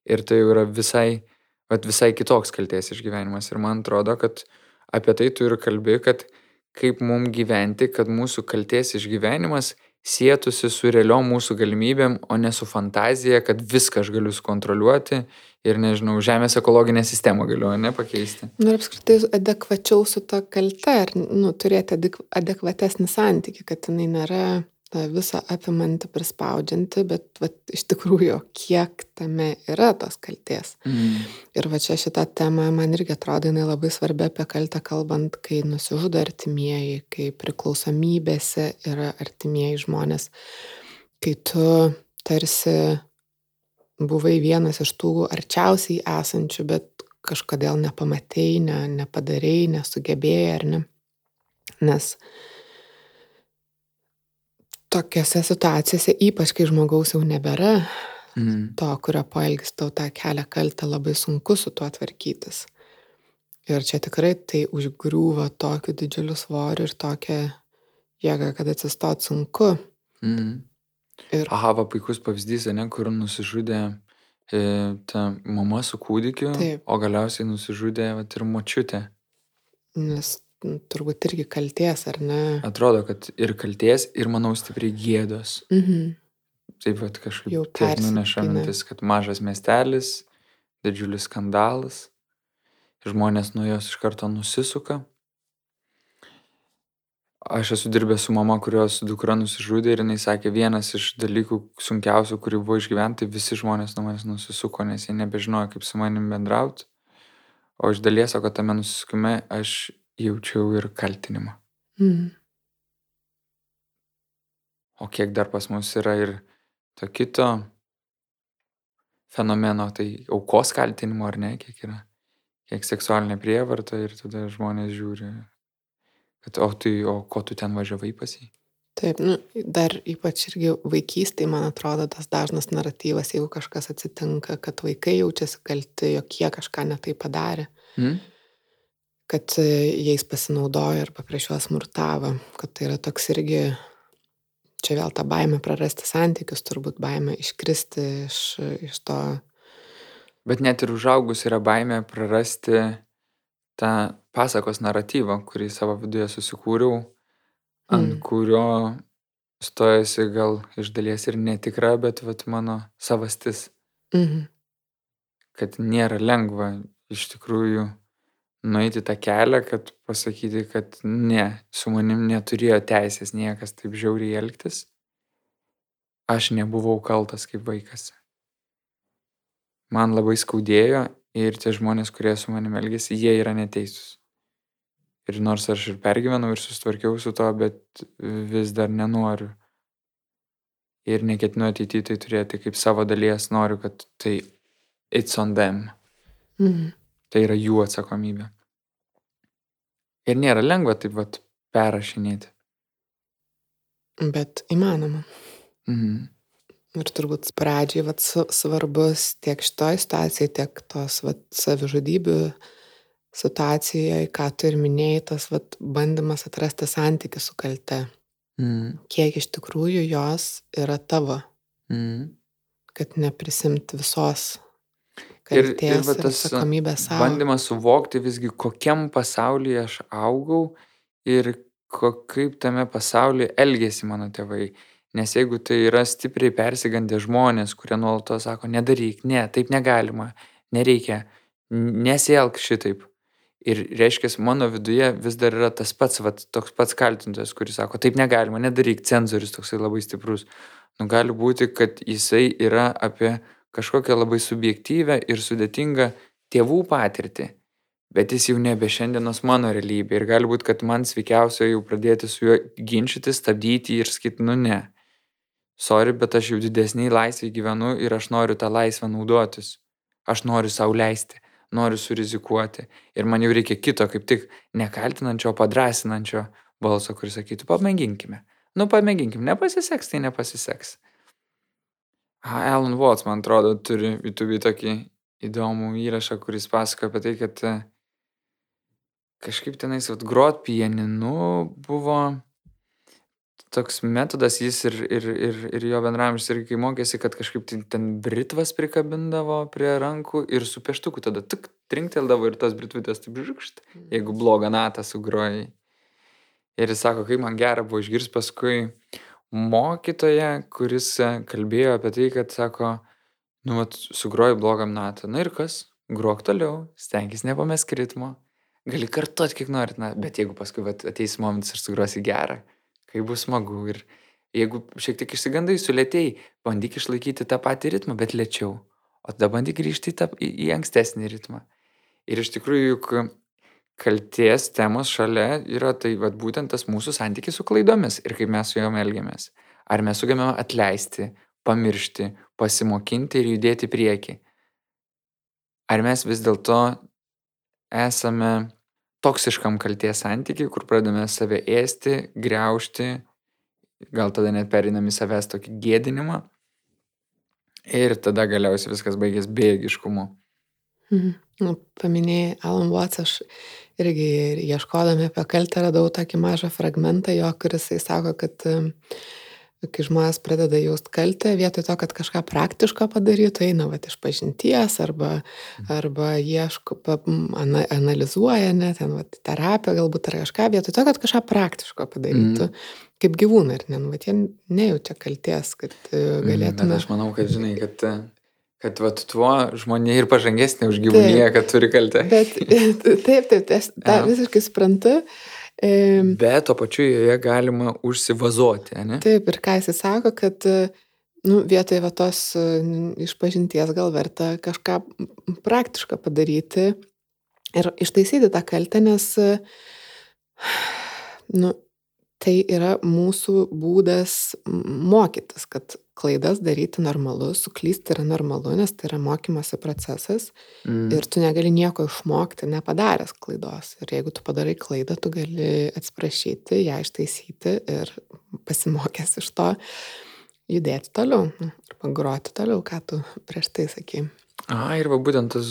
ir tai jau yra visai, vat, visai kitoks kalties išgyvenimas. Ir man atrodo, kad apie tai tu ir kalbi, kad kaip mums gyventi, kad mūsų kalties išgyvenimas sėtųsi su realiom mūsų galimybėm, o ne su fantazija, kad viską aš galiu sukontroliuoti ir, nežinau, žemės ekologinę sistemą galiu, ne, pakeisti.
Nu ir apskritai adekvačiau su ta kalte, ar, nu, turėti adek, adekvatesnį santyki, kad jinai nėra ta visą apimanti, prispaudžianti, bet vat, iš tikrųjų, kiek tame yra tos kalties.
Mm.
Ir va čia šita tema man irgi atrodo, jinai labai svarbi apie kaltę kalbant, kai nusižudo artimieji, kai priklausomybėse yra artimieji žmonės, kai tu tarsi buvai vienas iš tų arčiausiai esančių, bet kažkodėl nepamatėjai, ne, nepadarėjai, nesugebėjai ar ne. Nes tokiose situacijose, ypač kai žmogaus jau nebėra,
Mm.
to, kurio poelgis tau tą kelią kaltę, labai sunku su tuo tvarkytis. Ir čia tikrai tai užgriūva tokiu didžiuliu svoriu ir tokia jėga, kad atsistot sunku.
Mm.
Ir
Aha, va puikus pavyzdys, ne, kur nusižudė e, ta mama su kūdikiu,
Taip.
o galiausiai nusižudė vat, ir močiutė.
nes turbūt irgi kalties, ar ne?
Atrodo, kad ir kalties, ir manau stipriai gėdos.
Mhm.
Taip pat kažkaip
Jau
taip nuneša mintis, kad mažas miestelis, didžiulis skandalas, žmonės nuo jos iš karto nusisuka. Aš esu dirbęs su mama, kurios dukra nusižudė ir jinai sakė, vienas iš dalykų sunkiausių, kurį buvo išgyventi, visi žmonės nuo manęs nusisuko, nes jie nebežinojo, kaip su manim bendrauti. O iš dalies, o kad tame nusisukume, aš jaučiau ir kaltinimą.
Mhm.
O kiek dar pas mus yra ir to kito fenomeno, tai aukos kaltinimo ar ne, kiek yra. Kiek seksualinė prievarta ir tada žmonės žiūri, kad o tai, o ko tu ten važiavai pas jį.
Taip, nu, dar ypač irgi vaikystėje, man atrodo, tas dažnas naratyvas, jeigu kažkas atsitinka, kad vaikai jaučiasi kalti, jog jie kažką netai padarė.
Mm?
Kad jais pasinaudojo prieš juos smurtavo, kad tai yra toks irgi, čia vėl ta baime prarasti santykius, turbūt baime iškristi iš, iš to.
Bet net ir užaugus yra baime prarasti tą pasakos naratyvą, kurį savo viduje susikūriau, ant mm. kurio stojasi gal iš dalies ir netikra, bet vat, mano savastis. Mhm. Kad nėra lengva iš tikrųjų nueiti tą kelią, kad pasakyti, kad ne, su manim neturėjo teisės niekas taip žiauriai elgtis. Aš nebuvau kaltas kaip vaikas. Man labai skaudėjo ir tie žmonės, kurie su manim elgėsi, jie yra neteisūs. Ir nors aš ir pergyvenau ir sustvarkiau su to, bet vis dar nenoriu. Ir neketinu ateityje tai turėti kaip savo dalies, noriu, kad tai it's on them. Mhm. Tai yra jų atsakomybė. Ir nėra lengva taip vat perrašinėti.
Bet įmanoma. Mhm. Ir turbūt pradžiai vat, svarbus tiek šitoj situacijai, tiek tos vat, savižudybių situacijoje, ką tu ir minėjai, tas vat, bandymas atrasti santykių su kalte. Mm. Kiek iš tikrųjų jos yra tavo. Mm. Kad neprisimti visos kaltės ir, ir, ir atsakomybės
savo. Bandymas suvokti visgi, kokiam pasaulyje aš augau ir ko, kaip tame pasaulyje elgėsi mano tėvai. Nes jeigu tai yra stipriai persigandę žmonės, kurie nuolatos sako, nedaryk, ne, taip negalima, nereikia, nesielg šitaip. Ir reiškia, mano viduje vis dar yra tas pats, vat, toks pats kaltintojas, kuris sako, taip negalima, nedaryk, cenzorius toksai labai stiprus. Nu, gali būti, kad jisai yra apie kažkokią labai subjektyvę ir sudėtingą tėvų patirtį. Bet jis jau nebe šiandienos mano realybė ir gali būti, kad man sveikiausia jau pradėti su juo ginčyti, stabdyti ir sakyti, nu ne. Sorry, bet aš jau didesniai laisvai gyvenu ir aš noriu tą laisvę naudotis. Aš noriu savo leisti, noriu surizikuoti. Ir man jau reikia kito, kaip tik nekaltinančio, padrasinančio balso, kuris sakytų, pamėginkime. Nu, pamėginkime, nepasiseks, tai nepasiseks. Alan Watts, man atrodo, turi YouTube tokį įdomų įrašą, kuris pasako apie tai, kad e, kažkaip tenais vat, grot pieninu buvo toks metodas, jis ir, ir, ir, ir jo bendramžis irgi kai mokėsi, kad kažkaip ten, ten britvas prikabindavo prie rankų ir su pieštuku tada tik trinkteldavo ir tos britvitės taip žukšt, mm. jeigu blogą natą sugrojai. Ir jis sako, kaip man gera buvo išgirsti paskui, mokytoją, kuris e, kalbėjo apie tai, kad sako, nu, vat, sugroji blogam natą. Na ir kas? Grok toliau, stenkis nepamesk ritmo. Gali kartuoti, kiek norit, na, bet jeigu paskui vat, ateis momentas ir sugrosi gerą, kai bus smagu ir jeigu šiek tiek išsigandai, sulėtėjai, bandyk išlaikyti tą patį ritmą, bet lėčiau. O tada bandyk grįžti į, tą, į, į ankstesnį ritmą. Ir iš tikrųjų, juk kalties temos šalia yra tai vat būtent tas mūsų santykis su klaidomis ir kaip mes su jom elgiamės. Ar mes sugebame atleisti, pamiršti, pasimokinti ir judėti į priekį. Ar mes vis dėlto esame toksiškam kalties santykiai, kur pradame save ėsti, greušti, gal tada net perinam į savęs tokį gėdinimą ir tada galiausiai viskas baigės bėgiškumu.
Mhm. Nu, paminėjai Alan Watts, aš irgi ieškodami apie kaltę radau tokį mažą fragmentą jo, kuris jis sako, kad kai žmonės pradeda jaust kaltę, vietoj to, kad kažką praktiško padarytų, eina va iš pažinties arba, arba ieško, ana, analizuoja, ne, ten va terapija galbūt ar kažką, vietoj to, kad kažką praktiško padarytų. Mm. Kaip gyvūnai, ir ne, nu, va, jie nejaučia kalties, kad e, galėtume.
Mm, aš manau, kad žinai, kad Kad vat tuo žmonė ir pažangesnė už gyvūniją, kad turi kaltę.
Bet taip, taip, tai aš tą visiškai suprantu.
Bet to pačiu joje galima užsivazuoti, ne?
Taip, ir ką jis sako, kad nu, vietoj va tos išpažinties gal verta kažką praktišką padaryti ir ištaisyti tą kaltę, nes nu, tai yra mūsų būdas mokytis, kad klaidas daryti normalu, suklysti yra normalu, nes tai yra mokymosi procesas mm. ir tu negali nieko išmokti nepadaręs klaidos. Ir jeigu tu padarai klaidą, tu gali atsiprašyti, ją ištaisyti ir pasimokęs iš to judėti toliau ir pagroti toliau, ką tu prieš tai sakei.
A, ir va būtent tas,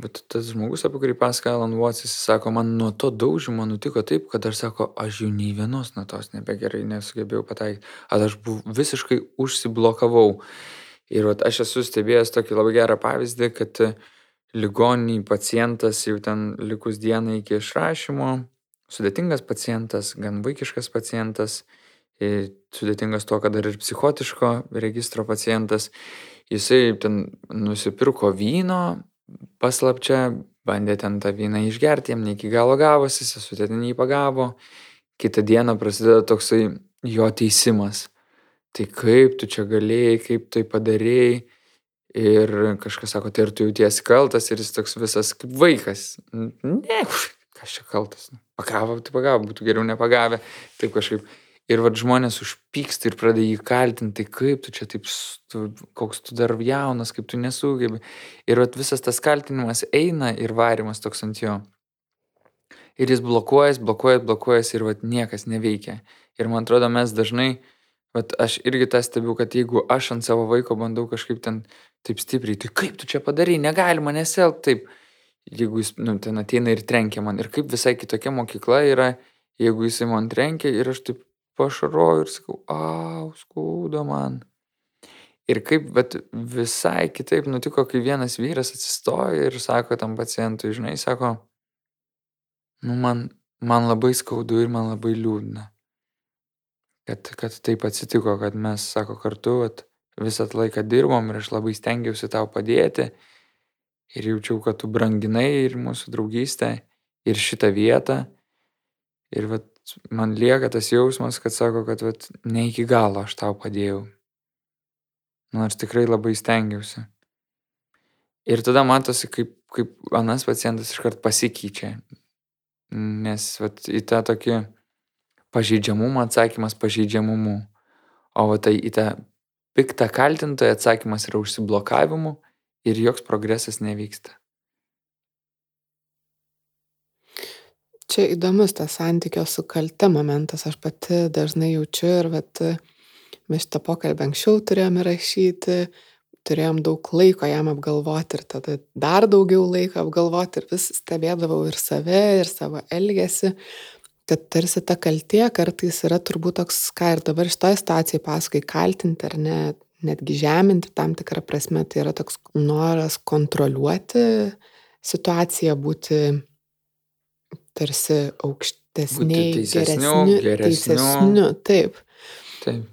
bet tas žmogus, apie kurį pasakoja Alan Watts, jis sako, man nuo to daužimo nutiko taip, kad aš sako, aš jau nei vienos natos nebegerai nesugebėjau pataikyti. Aš buv, visiškai užsiblokavau. Ir vat, aš esu stebėjęs tokį labai gerą pavyzdį, kad ligonį pacientas jau ten likus dienai iki išrašymo, sudėtingas pacientas, gan vaikiškas pacientas, sudėtingas to, kad dar ir psichotiško registro pacientas jisai ten nusipirko vyno paslapčia, bandė ten tą vyną išgerti, jam ne iki galo gavosi, sesutė ten jį pagavo, kitą dieną prasideda toksai jo teisimas. Tai kaip tu čia galėjai, kaip tai padarėjai. Ir kažkas sako, tai ir tu jautiesi kaltas ir jis toks visas kaip vaikas. Ne, kas čia kaltas. Pagavo, tai pagavo, būtų geriau nepagavę. Taip kažkaip ir vat žmonės užpyksta ir pradeda jį kaltinti, tai kaip tu čia taip, tu, koks tu dar jaunas, kaip tu nesugebi. Ir vat visas tas kaltinimas eina ir varimas toks ant jo. Ir jis blokuojas, blokuojas, blokuojas ir vat niekas neveikia. Ir man atrodo, mes dažnai, vat aš irgi tą stebiu, kad jeigu aš ant savo vaiko bandau kažkaip ten taip stipriai, tai kaip tu čia padarai, negalima nesielgti taip. Jeigu jis, nu, ten ateina ir trenkia man. Ir kaip visai kitokia mokykla yra, jeigu jisai man trenkia ir aš taip pašaroju ir sakau, au, skauda man. Ir kaip, bet visai kitaip nutiko, kai vienas vyras atsistoja ir sako tam pacientui, žinai, sako, nu man, man labai skaudu ir man labai liūdna. Kad, kad taip atsitiko, kad mes, sako, kartu at, visą laiką dirbom ir aš labai stengiausi tau padėti ir jaučiau, kad tu branginai ir mūsų draugystę ir šitą vietą. Ir vat, man lieka tas jausmas, kad sako, kad vat, ne iki galo aš tau padėjau. Nors tikrai labai stengiausi. Ir tada matosi, kaip, kaip anas pacientas iškart pasikeičia. Nes vat, į tą tokį pažeidžiamumą atsakymas pažeidžiamumu. O vat, tai į tą piktą kaltintoją atsakymas yra užsiblokavimu ir joks progresas nevyksta.
Čia įdomus tas santykio su kalte momentas, aš pati dažnai jaučiu ir vat, mes šitą pokalbį anksčiau turėjom įrašyti, turėjom daug laiko jam apgalvoti ir tada dar daugiau laiko apgalvoti ir vis stebėdavau ir save, ir savo elgesį, kad tarsi ta kaltė kartais yra turbūt toks, ką ir dabar šitoje situacijoje pasakai, kaltinti ar ne, netgi žeminti tam tikrą prasme, tai yra toks noras kontroliuoti situaciją, būti tarsi aukštesniai, geresniu, teisesniu, taip.
Taip.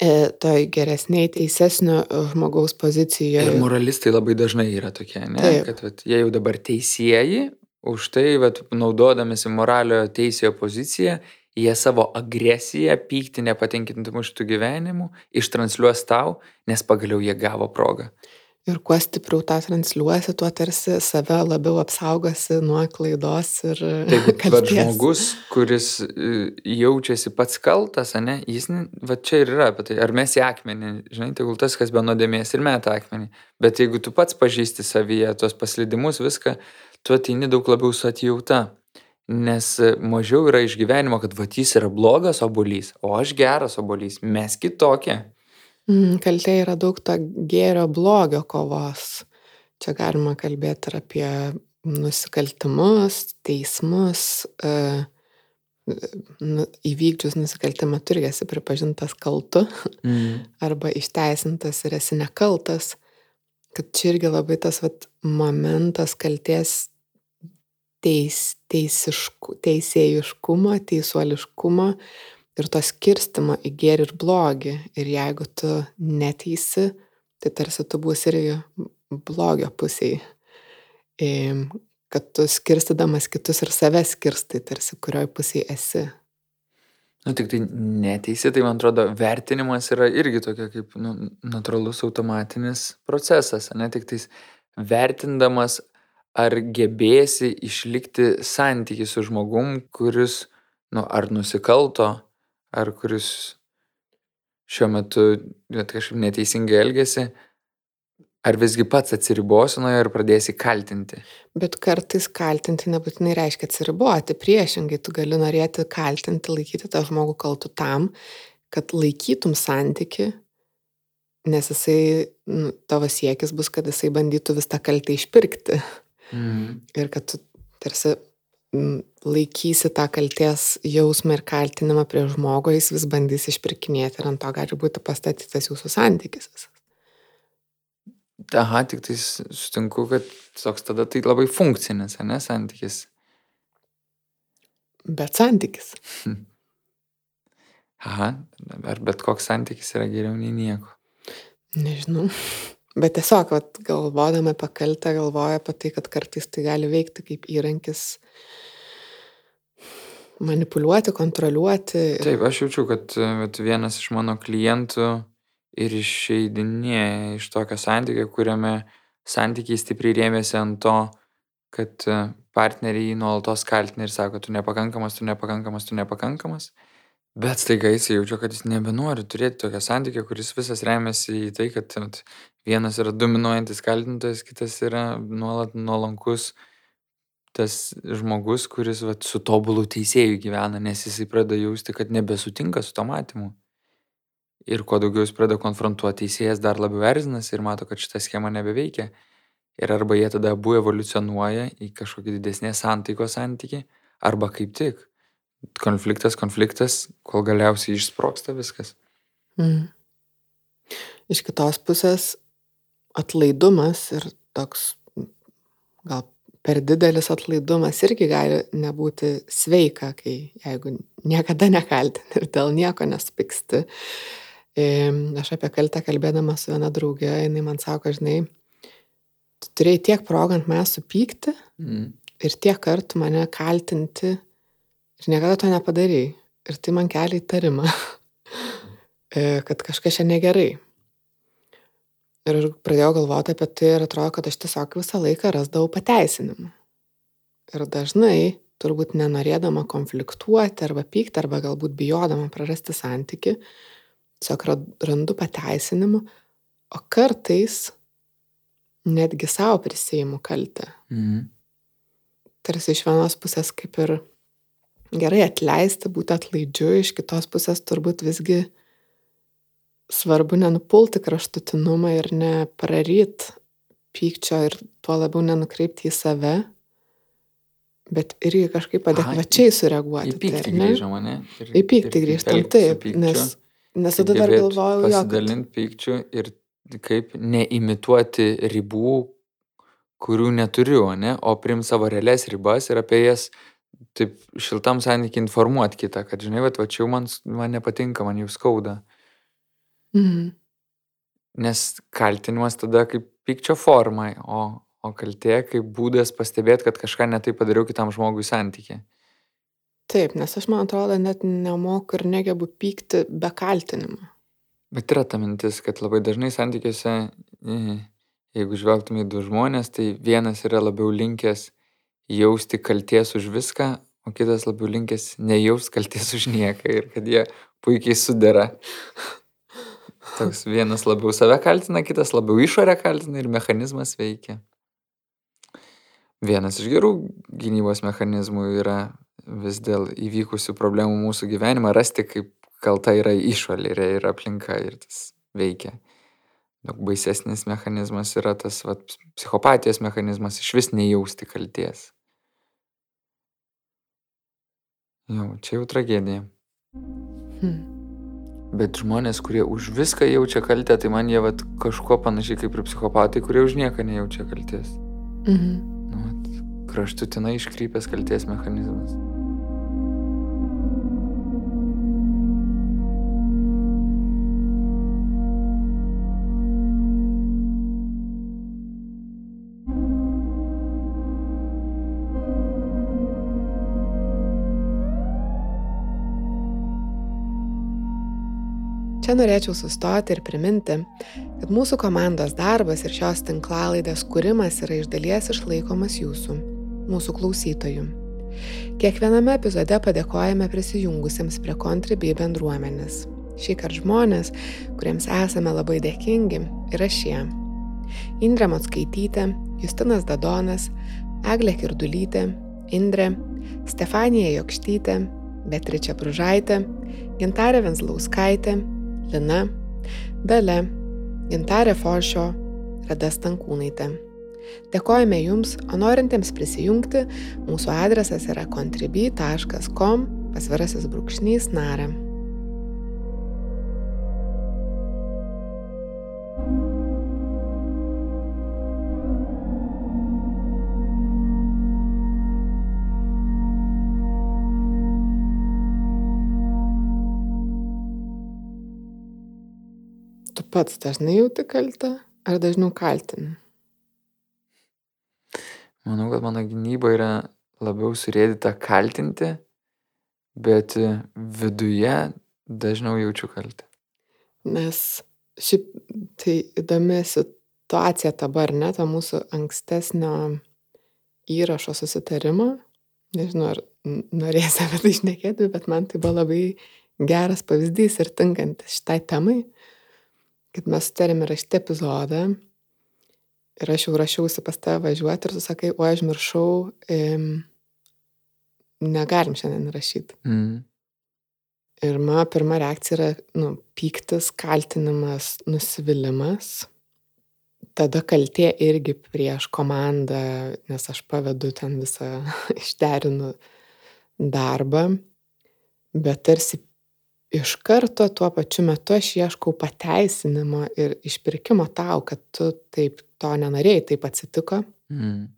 E, toj geresniai, teisesnio žmogaus pozicijoje.
Ir moralistai labai dažnai yra tokie, ne? Taip. Kad vat, jie jau dabar teisėjai, už tai, vat, naudodamėsi moralio teisėjo poziciją, jie savo agresiją, pyktį, nepatenkintumą šitų gyvenimų ištranšiuos tau, nes pagaliau jie gavo progą
ir kuo stipriau tą transliuosi, tuo tarsi save labiau apsaugosi nuo klaidos ir
Taip, bet žmogus, kuris e, jaučiasi pats kaltas, ne, jis, va čia ir yra apie tai, ar mes į akmenį, žinai, tegul tas, kas be nuodėmės ir meta akmenį, bet jeigu tu pats pažįsti savyje tuos paslydimus, viską, tu ateini daug labiau su atjauta. Nes mažiau yra išgyvenimo, kad vatys yra blogas obolys, o aš geras obolys, mes kitokie.
Mm, kaltė yra daug to gėrio blogio kovos. Čia galima kalbėti ir apie nusikaltimus, teismus, nu, įvykdžius nusikaltimą turi esi pripažintas kaltu mm. arba išteisintas ir esi nekaltas. Kad čia irgi labai tas vat, momentas kalties teis, teisišku, teisėjiškumo, teisuoliškumo ir to skirstimo į gėrį ir blogį. Ir jeigu tu neteisi, tai tarsi tu būsi irgi blogio pusėje. Kad tu skirstydamas kitus ir save skirstai, tarsi kurioj pusėje esi.
Nu, tik tai neteisi, tai man atrodo, vertinimas yra irgi tokia kaip nu, natūralus automatinis procesas, ne tik tais vertindamas, ar gebėsi išlikti santykiai su žmogum, kuris, nu, ar nusikalto, ar kuris šiuo metu net kažkaip neteisingai elgesi, ar visgi pats atsiribosi nuo jo ir pradėsi kaltinti.
Bet kartais kaltinti nebūtinai reiškia atsiriboti, priešingai tu gali norėti kaltinti, laikyti tą žmogų kaltu tam, kad laikytum santyki nes jisai, nu, tavo siekis bus, kad jisai bandytų vis tą kaltę išpirkti.
Mhm.
Ir kad tu tarsi mm, laikysi tą kalties jausmą ir kaltinimą prie žmogo, jis vis bandys išpirkinėti ir ant to gali būti pastatytas jūsų santykis.
Aha, tik tai sutinku, kad toks tada tai labai funkcinis, ne, santykis.
Bet santykis.
Aha, ar bet koks santykis yra geriau nei nieko.
Nežinau. Bet tiesiog, vat, galvodama apie kaltę, galvoju apie tai, kad kartais tai gali veikti kaip įrankis manipuliuoti, kontroliuoti.
Taip, aš jaučiu, kad vat, vienas iš mano klientų ir išeidinėja iš tokio santykio, kuriame santykiai stipriai rėmėsi ant to, kad e, partneriai nuolatos kaltina ir sako, tu nepakankamas, tu nepakankamas, tu nepakankamas. Bet staiga jis jaučia, kad jis nebenori turėti tokio santykio, kuris visas remiasi į tai, kad vienas yra dominuojantis kaltintojas, kitas yra nuolat nuolankus tas žmogus, kuris vat, su tobulu teisėju gyvena, nes jisai pradeda jausti, kad nebesutinka su to matymu. Ir kuo daugiau jis pradeda konfrontuoti, teisėjas dar labiau erzinasi ir mato, kad šita schema nebeveikia. Ir arba jie tada abu evoliucionuoja į kažkokį didesnės santaikos santyki, arba kaip tik konfliktas, konfliktas, kol galiausiai išsproksta viskas.
Mm. Iš kitos pusės atlaidumas ir toks gal per didelis atlaidumas irgi gali nebūti sveika, kai jeigu niekada nekaltin ir dėl nieko nespyksti. Em, Aš apie kaltę kalbėdama su viena draugė, jinai man sako, žinai, tu turėjai tiek progą ant manęs supykti
Mm.
ir tiek kartų mane kaltinti ir niekada to nepadarai. Ir tai man kelia įtarimą, e, kad kažkas čia negerai. Ir pradėjau galvoti apie tai ir atrodo, kad aš tiesiog visą laiką rasdavau pateisinimą. Ir dažnai, turbūt nenorėdama konfliktuoti arba pykti, arba galbūt bijodama prarasti santyki, tiesiog ra- randu pateisinimų, o kartais netgi savo prisėjimu kaltę
Mm.
tarsi iš vienos pusės kaip ir gerai atleisti, būti atlaidžiu, iš kitos pusės turbūt visgi svarbu nenupulti kraštutinumą ir nepraryt pykčio ir tuo labiau nenukreipti į save, bet irgi kažkaip
Aha,
adekvačiai
Į
sureaguoti. tai,
pyktį
ne?
grįžom, ne? Ir,
Į pyktį grįžtam, taip, nes, nes tada dar
gebėt
galvojau, jo, kad
Pasidalinti pykčiu ir kaip neimituoti ribų, kurių neturiu, ne? o priim savo realias ribas ir apie jas taip šiltam santykiai informuoti kitą, kad žinai, va, va čia jau man, man nepatinka, man jau skauda.
Mhm,
Nes kaltinimas tada kaip pykčio forma, o, o kaltė kaip būdas pastebėti, kad kažką netai padariau kitam žmogui santykiai.
taip, nes aš man atrodo net nemoku ir negebu pykti be kaltinimo.
Bet yra ta mintis, kad labai dažnai santykiuose, e, jeigu žvelgtume į du žmonės, tai vienas yra labiau linkęs jausti kalties už viską, o kitas labiau linkęs nejaust kalties už nieką ir kad jie puikiai sudera. Toks vienas labiau save kaltina, kitas labiau išorę kaltina ir mechanizmas veikia. Vienas iš gerų gynybos mechanizmų yra vis dėl įvykusių problemų mūsų gyvenimą rasti, kaip kalta yra išorė ir, aplinka ir tas veikia. Daug baisesnis mechanizmas yra tas vat, psichopatijos mechanizmas iš vis nejausti kalties. Jau, čia jau tragedija.
Hmm.
Bet žmonės, kurie už viską jaučia kaltę, tai man jie vat, kažkuo panašiai kaip ir psichopatai, kurie už nieką nejaučia kalties.
Mhm.
Nu, vat, kraštutinai iškrypęs kalties mechanizmas.
Čia norėčiau sustoti ir priminti, kad mūsų komandos darbas ir šios tinklalaidės kūrimas yra iš dalies išlaikomas jūsų, mūsų klausytojų. Kiekviename epizode padėkojame prisijungusiems prie Contribui bendruomenės. Šį kartą žmonės, kuriems esame labai dėkingi, yra šie. Indrė Matskaitytė, Justinas Dadonas, Eglė Kirdulytė, Indrė, Stefanija Jokštytė, Beatričia Pružaitė, Gintarė Venslauskaitė, Lina, Dale, Gintarė Foršio, Rada Stankūnaitė. Dėkojame Jums, o norintiems prisijungti, mūsų adresas yra contribui.com pasvirasis brūkšnys narė. Pats dažnai jauti kaltę ar dažniau kaltini?
Manau, kad mano gynyba yra labiau surėdyta kaltinti, bet viduje dažniau jaučiu kaltę.
Nes šiaip tai įdomi situacija dabar, ne, to mūsų ankstesnio įrašo susitarimo. Nežinau, ar norėsi apie tai išnekėti, bet man tai buvo labai geras pavyzdys ir tinkantis šitai temai, kad mes sutarėme rašti epizodą ir aš jau rašiausi pas tave važiuoti ir tu sakai, o aš miršau, im, negalim šiandien rašyti.
Mm.
Ir mano pirma reakcija yra, nu, pyktis, kaltinimas, nusivylimas. Tada kaltė irgi prieš komandą, nes aš pavedu ten visą išderinu darbą. Bet tarsi iš karto tuo pačiu metu aš ieškau pateisinimo ir išpirkimo tau, kad tu taip to nenorėjai, taip atsitiko.
Mm.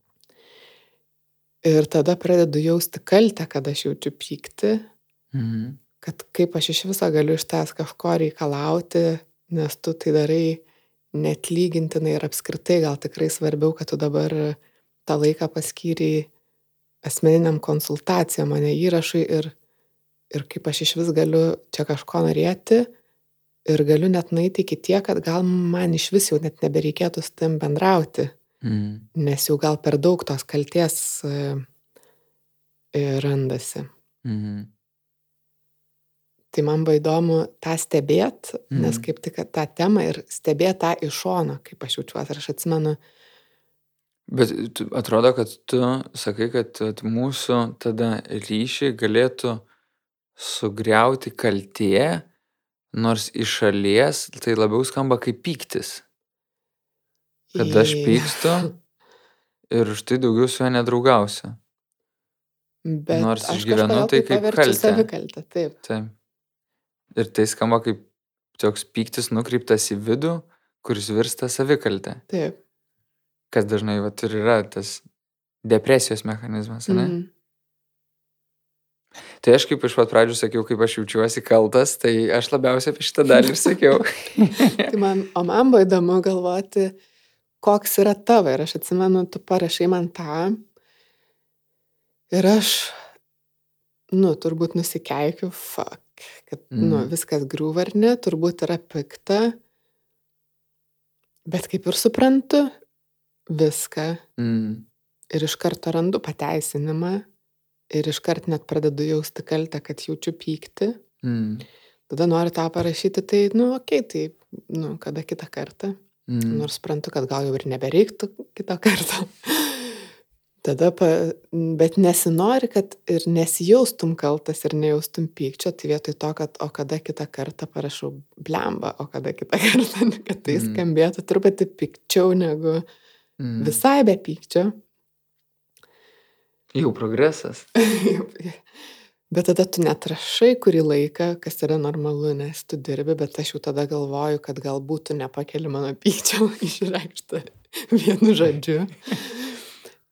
Ir tada pradedu jausti kaltę, kad aš jaučiu pyktį,
Mm.
kad kaip aš iš viso galiu iš tavęs kažko reikalauti, nes tu tai darai net lygintinai ir apskritai gal tikrai svarbiau, kad tu dabar tą laiką paskyri asmeniniam konsultacijom, mane įrašui ir, ir kaip aš iš vis galiu čia kažko norėti ir galiu net nueiti iki tiek, kad gal man iš vis jau net nebereikėtų su tam bendrauti,
Mm.
nes jau gal per daug tos kalties e, e, randasi.
Mm.
Tai man buvo įdomu tą stebėti, mm. nes kaip tik tą temą ir stebėti tą iš šono, kaip aš jaučiuosi. Aš atsimenu,
Bet atrodo, kad tu sakai, kad mūsų tada ryšį galėtų sugriauti kaltė, nors iš šalies tai labiau skamba kaip pyktis. Kad aš pykstu ir štai daugiau su juo nedraugausiu.
Bet
Nors
aš kažkodėl
tai
tai
kaip kaltę.
savikaltę, taip.
Taip. Ir tai skamba kaip toks pyktis nukreiptas į vidų, kuris virsta savikaltė.
Taip.
Kas dažnai vat, ir yra tas depresijos mechanizmas, ne?
Mhm.
Tai aš kaip iš pat pradžių sakiau, kaip aš jaučiuosi kaltas, tai aš labiausiai apie šitą dalį ir sakiau.
Tai man, o man buvo įdomu galvoti, koks yra tavo. Ir aš atsimenu, tu parašai man tą. Ir aš, nu, turbūt nusikeikiu, fuck, kad, mm. nu,
Mm.
viskas griūva ar ne, turbūt yra pikta. Bet kaip ir suprantu viską
mm.
ir iš karto randu pateisinimą ir iš karto net pradedu jausti kaltę, kad jaučiu pyktį.
Mm.
Tada noriu tau parašyti, tai, nu, okei, okay, tai, nu, kada kitą kartą.
Mm.
Nors suprantu, kad gal jau ir nebereiktų kitą kartą. Tada, pa, bet nesinori, kad ir nesijaustum kaltas ir nejaustum pykčio, tai vietoj to, kad o kada kitą kartą parašau blemba, o kada kitą kartą, kad tai
Mm.
skambėtų truputį pikčiau negu
Mm.
visai be pykčio.
Jau progresas.
Bet tada tu netrašai kurį laiką, kas yra normalu, nes tu dirbi, bet aš jau tada galvoju, kad galbūt tu nepakeli mano pykčio išreikštą vienu žodžiu.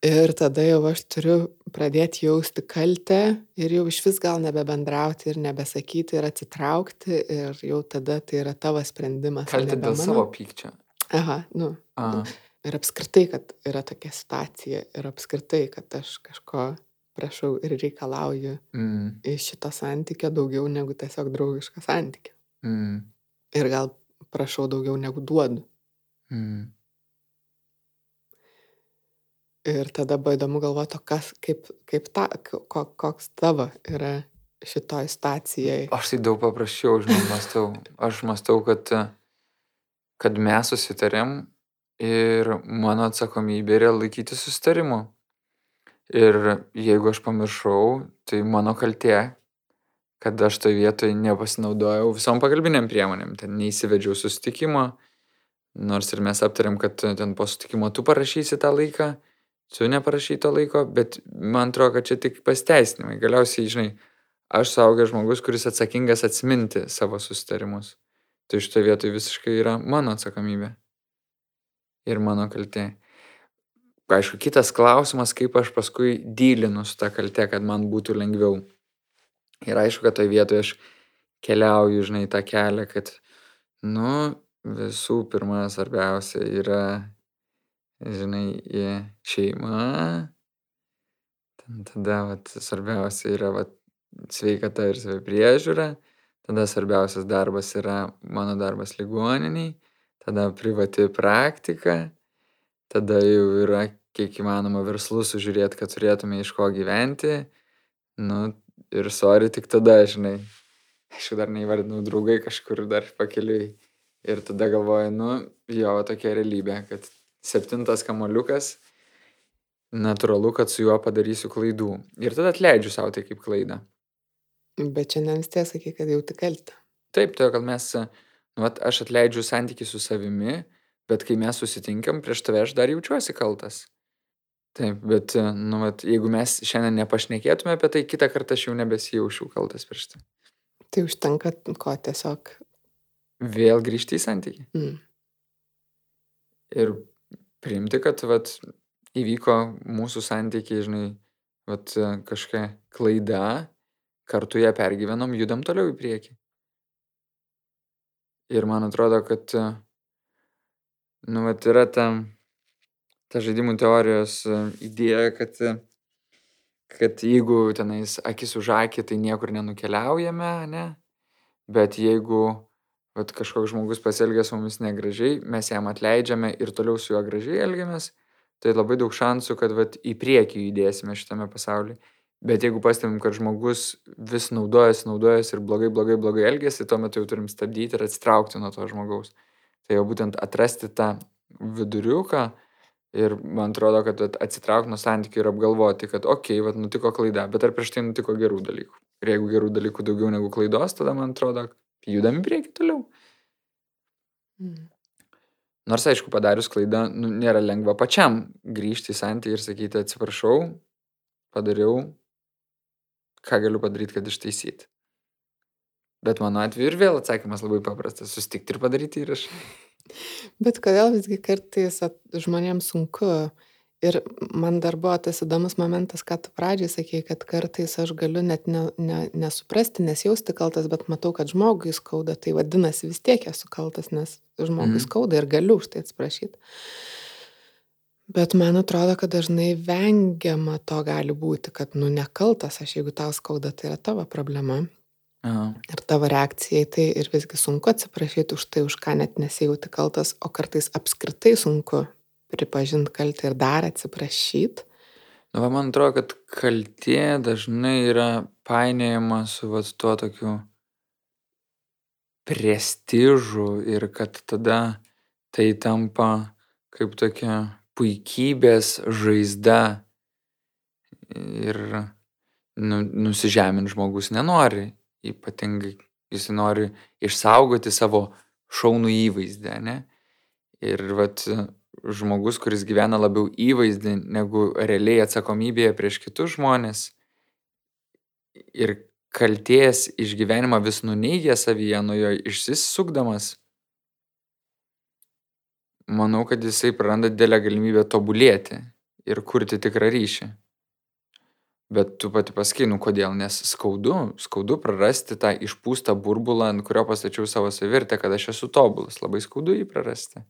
Ir tada jau aš turiu pradėti jausti kaltę ir jau iš vis gal nebebendrauti ir nebesakyti ir atsitraukti ir jau tada tai yra tavo sprendimas. nebe
dėl
mano.
savo pykčio.
Aha, nu.
A,
Ir apskritai, kad yra tokia situacija ir apskritai, kad aš kažko prašau ir reikalauju
mm.
iš šito santykio daugiau negu tiesiog draugiško santykio.
Mm.
Ir gal prašau daugiau negu duodu.
Mm.
Ir tada buvo įdomu galvoti, kas, kaip, kaip ta, ko, koks tavo yra šitoj situacijai.
Aš tai daug paprasčiau, žinau, mastau. Aš mastau, kad, kad mes susitarėm ir mano atsakomybė yra laikyti susitarimų. Ir jeigu aš pamiršau, tai mano kaltė, kad aš toje vietoje nepasinaudojau visom pagalbiniam priemonėm. Ten neįsivedžiau susitikimo, Nors ir mes aptarėm, kad ten po sutikimo tu parašysi tą laiką, tu neparašy to laiko, bet man atrodo, kad čia tik pasteisinimai. Galiausiai, žinai, aš saugęs žmogus, kuris atsakingas atsiminti savo susitarimus. Tai šitoje vietoje visiškai yra mano atsakomybė. Ir mano kaltė. Aišku, kitas klausimas, kaip aš paskui dylinu su tą kaltę, kad man būtų lengviau. Ir aišku, kad toje vietoje aš keliauju, žinai, tą kelią, kad, nu, visų pirma, svarbiausia yra, žinai, šeima. Tada, vat, svarbiausia yra, vat, sveikata ir savipriežiūra. Tada svarbiausias darbas yra mano darbas ligoniniai. Tada privati praktika. Tada jau yra kiek įmanoma verslus sužiūrėti, kad turėtume iš ko gyventi. Nu, ir sorry, tik tada, žinai. Aš jau dar neįvardinau draugai kažkur dar pakeliui. Ir tada galvoju, nu, jo, tokia realybė, kad septintas kamoliukas, natūralu, kad su juo padarysiu klaidų. Ir tada atleidžiu savo tai kaip klaidą.
Bet šiandien vis tiek sakai, kad jauti kaltę.
Taip, todėl kad mes, vat, aš atleidžiu santykių su savimi, bet kai mes susitinkam, prieš tave aš dar jaučiuosi kaltas. Taip, bet, nu, vat, jeigu mes šiandien nepašnekėtume apie tai, kitą kartą aš jau nebesijaučiau kaltas prieš tai.
Tai užtenka ko tiesiog.
Vėl grįžti į santykį.
Mm.
Ir priimti, kad, vat, įvyko mūsų santykiai, žinai, vat, kažkokia klaida, kartu ją pergyvenom, judam toliau į priekį. Ir man atrodo, kad, nu, vat yra ta, ta žaidimų teorijos idėja, kad, kad jeigu tenais akis už akį, tai niekur nenukeliaujame, ne? Bet jeigu vat, kažkoks žmogus pasielgia su mumis negražiai, mes jam atleidžiame ir toliau su juo gražiai elgiamės, tai labai daug šansų, kad vat, į priekį judėsime šitame pasaulyje. Bet jeigu pastebim, kad žmogus vis naudojasi, naudojasi ir blogai, blogai, blogai elgesi, tuo metu jau turim stabdyti ir atsitraukti nuo to žmogaus. Tai jau būtent atrasti tą viduriuką ir man atrodo, kad atsitraukti nuo santykių ir apgalvoti, kad okei, okay, vat nutiko klaida, bet ar prieš tai nutiko gerų dalykų. Ir jeigu gerų dalykų daugiau negu klaidos, tada man atrodo, judam į priekį toliau.
Mm.
Nors aišku, padarius klaidą, nu, nėra lengva pačiam grįžti į santykį ir sakyti atsiprašau, padariau, ką galiu padaryti, kad ištaisyti. Bet mano atveju ir vėl atsakymas labai paprastas - sustikti ir padaryti įrašą.
Bet kodėl visgi kartais žmonėms sunku? Ir man dar buvo tas įdomus momentas, kad pradžiai sakėjai, kad kartais aš galiu net ne, ne, nesuprasti, nesijausti kaltas, bet matau, kad žmogui skauda, tai vadinasi vis tiek esu kaltas, nes žmogui mm. skauda ir galiu už tai atsiprašyti. Bet man atrodo, kad dažnai vengiama to gali būti, kad, nu, nekaltas aš, jeigu tau skauda, tai yra tavo problema.
Aha.
Ir tavo reakcija į tai ir visgi sunku atsiprašyti už tai, už ką net nesijauti kaltas, o kartais apskritai sunku pripažinti kaltę ir dar atsiprašyti.
Nu, va, man atrodo, kad kaltė dažnai yra painėjama su vat, tuo tokiu prestižu ir kad tada tai tampa kaip tokia puikybės žaizda ir nu, nusižemint žmogus nenori, ypatingai jis nori išsaugoti savo šaunų įvaizdį, ne? Ir vat žmogus, kuris gyvena labiau įvaizdį negu realiai atsakomybėje prieš kitus žmonės ir kalties išgyvenimą vis nuneigia savyje, nuo jo išsisukdamas, manau, kad jisai praranda didelę galimybę tobulėti ir kurti tikrą ryšį. Bet tu pati pasakai, nu kodėl, nes skaudu, skaudu prarasti tą išpūstą burbulą, ant kurio pastačiau savo savirtę, kad aš esu tobulas, labai skaudu jį prarasti.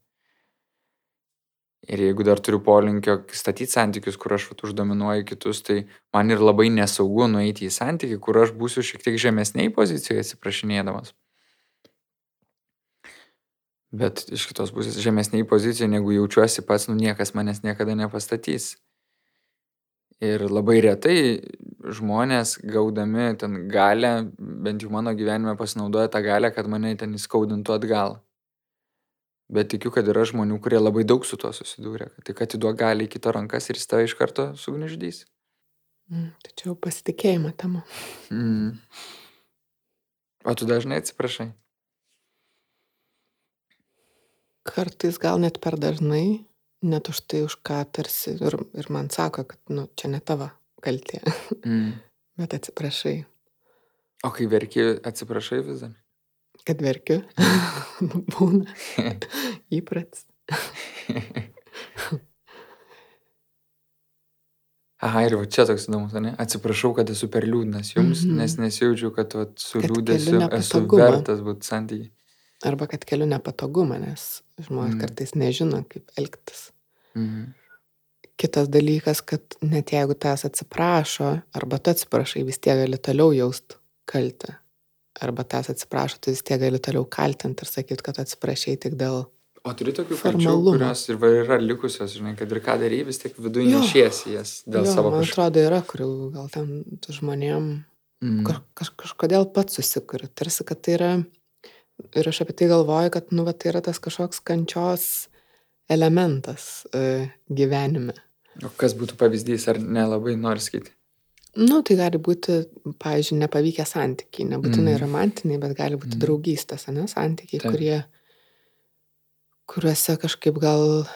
Ir jeigu dar turiu polinkio statyti santykius, kur aš uždominuoju kitus, tai man ir labai nesaugu nueiti į santykį, kur aš būsiu šiek tiek žemesniai pozicijoje atsiprašinėdamas. Bet iš kitos pusės žemesniai pozicijoje, negu jaučiuosi pats, nu niekas manęs niekada nepastatys. Ir labai retai žmonės gaudami ten galę, bent jau mano gyvenime pasinaudoja tą galę, kad mane ten įskaudintų atgal. Bet tikiu, kad yra žmonių, kurie labai daug su tuo susidūrė. Kad tik atiduok gali į kito rankas ir jis tave iš karto sugniždys.
Mm, čia jau pasitikėjimo tema.
Mm. O tu dažnai atsiprašai?
Kartais gal net per dažnai, net už tai, už ką tarsi ir, ir man sako, kad, nu, čia ne tavo kaltė,
Mm.
bet atsiprašai,
O kai verki, atsiprašai vis dar?
kad verkiu. Būna įpratis.
Aha, ir va čia toks įdomus, ne? Atsiprašau, kad esu per liūdnas jums, mm. -hmm. nes nesijaučiu, kad vat, su
keliu
esu vertas būti santykiai.
Arba kad keliu nepatogumą, nes žmonės
Mm.
kartais nežino, kaip elgtis.
Mhm.
Kitas dalykas, kad net jeigu tas atsiprašo, arba tu atsiprašai, vis tiek gali toliau jaust kaltę. Arba tas atsiprašo, tu vis tiek gali toliau kaltinti ir sakyti, kad atsiprašai tik dėl...
O turi tokių
Formalumo.
kurios ir yra likusios, žinai, kad ir ką darai, vis tiek viduje nešiesi jas dėl
jo,
savo
man
kažkokio.
atrodo, yra, kurių gal ten žmonėm
Mm.
kaž, kaž, kažkodėl pats susikuri. Tarsi, kad tai yra... Ir aš apie tai galvoju, kad, nu, va, tai yra tas kažkoks kančios elementas e, gyvenime.
O kas būtų pavyzdys, ar nelabai nori skaityti?
Nu, tai gali būti, pavyzdžiui, nepavykę santykiai, nebūtinai
Mhm.
romantiniai, bet gali būti
Mhm.
draugystės, ne, santykiai,
Taip.
kurie, kuriuose kažkaip gal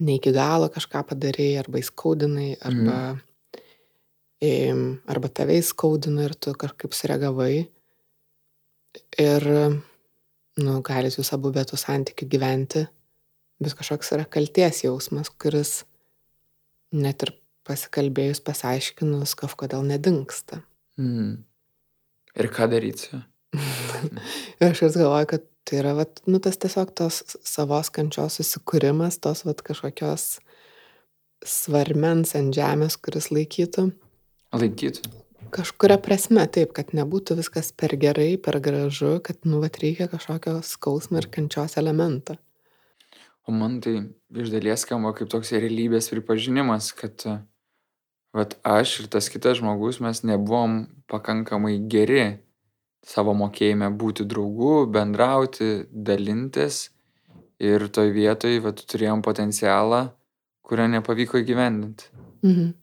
ne iki galo kažką padarėjai, arba įskaudinai, arba, mm. arba tave įskaudino ir tu kažkaip sureagavai. Ir, nu, galit jūs abu be tų santykių gyventi, bet kažkoks yra kalties jausmas, kuris net ir pasikalbėjus, pasiaiškinus, kažkodėl nedingsta.
Mm. Ir ką daryti?
Ir aš vis galvoju, kad tai yra, vat, nu, tas tiesiog tos savos kančios susikūrimas, tos vat, kažkokios svarmens ant žemės, kuris laikytų.
Laikytų.
Kažkuria prasme taip, kad nebūtų viskas per gerai, per gražu, kad, nu, vat, reikia kažkokio skausmo ir kančios elemento.
O man tai iš dalies skamba kaip toks realybės pripažinimas, kad vat, aš ir tas kitas žmogus mes nebuvom pakankamai geri savo mokėjime būti draugu, bendrauti, dalintis. Ir toj vietoj vat, turėjom potencialą, kurio nepavyko įgyvendinti.
Mhm.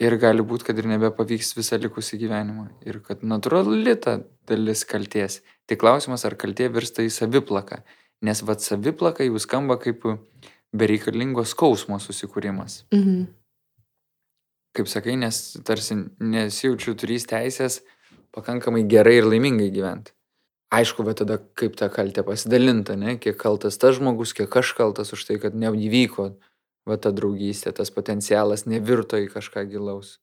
Ir gali būti, kad ir nebepavyks visą likusį gyvenimą. Ir kad natūrali ta dalis kalties. Tik klausimas, ar kaltė virsta į saviplaką. Nes vad saviplaka jau skamba kaip bereikalingo skausmo susikūrimas.
Mhm.
Kaip sakai, nes tarsi nesijaučiu turys teisės pakankamai gerai ir laimingai gyventi. Aišku, va tada kaip ta kaltė pasidalinta, ne? Kiek kaltas tas žmogus, kiek aš kaltas už tai, kad neįvyko va ta draugystė, tas potencialas nevirto į kažką gilaus.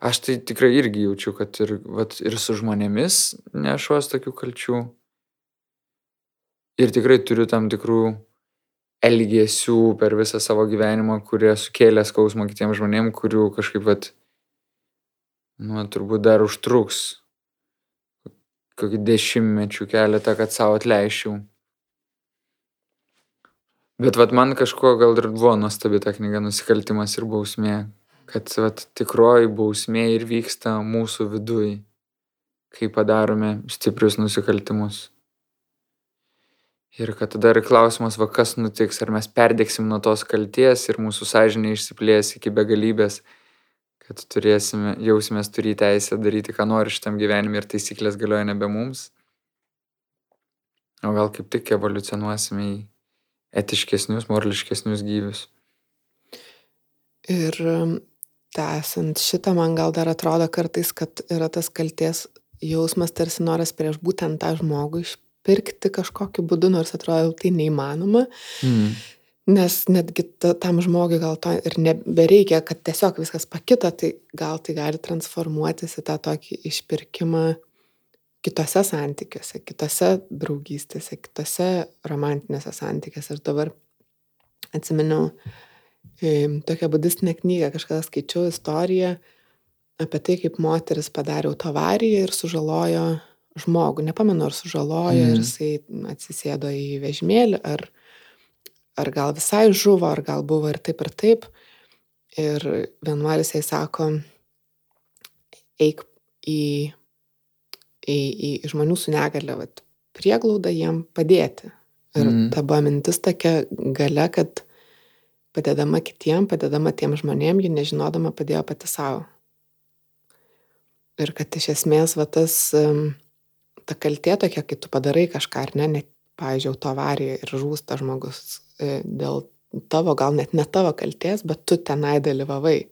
Aš tai tikrai irgi jaučiu, kad ir, vat, ir su žmonėmis nešuos tokių kalčių. Ir tikrai turiu tam tikrų elgesių per visą savo gyvenimą, kurie sukėlė skausmą kitiems žmonėms, kurių kažkaip, vat, nu, turbūt dar užtruks kokį dešimtmečių keletą, kad savo atleiščiau. Bet vat man kažkuo gal ir buvo nuostabi ta knyga Nusikaltimas ir bausmė, kad vat, tikroji bausmė ir vyksta mūsų vidui, kai padarome stiprius nusikaltimus. Ir kad tada ir klausimas, va kas nutiks, ar mes perdėksim nuo tos kalties ir mūsų sąžinė išsiplės iki begalybės, kad turėsime, jausimės turi teisę daryti, ką nori šitam gyvenime ir taisyklės galioja nebe mums. O gal kaip tik evoliucionuosime į etiškesnius, morališkesnius gyvius.
Ir um, tęsant šitą, man gal dar atrodo kartais, kad yra tas kalties jausmas, tarsi noras prieš būtent tą žmogų išpirkti kažkokiu būdu, nors atrodo tai neįmanoma.
Mm.
Nes netgi ta, tam žmogui gal to ir nebereikia, kad tiesiog viskas pakito, tai gal tai gali transformuotis į tą tokį išpirkimą kitose santykiuose, kitose draugystėse, kitose romantinėse santykiuose. Ir dabar atsiminiau e, tokią budistinę knygą, kažkada skaičiau istoriją apie tai, kaip moteris padarė autovariją ir sužalojo žmogų. Nepamenu, ar sužalojo
Mhm.
ir jisai atsisėdo į vežimėlį, ar, ar gal visai žuvo, ar gal buvo ir taip, ir taip. Ir vienuolis jai sako, eik į, į, į žmonių su negale, vat, prieglaudą jiem padėti. Ir
Mhm.
ta buvo mintis tokia gale, kad padedama kitiem, padedama tiem žmonėm, ji nežinodama padėjo pati savo. Ir kad iš esmės va tas, ta kaltė tokia, kai tu padarai kažką ar ne, net pavyzdžiui, autoavarija ir žūsta žmogus e, dėl tavo, gal net ne tavo kalties, bet tu tenai dalyvavai.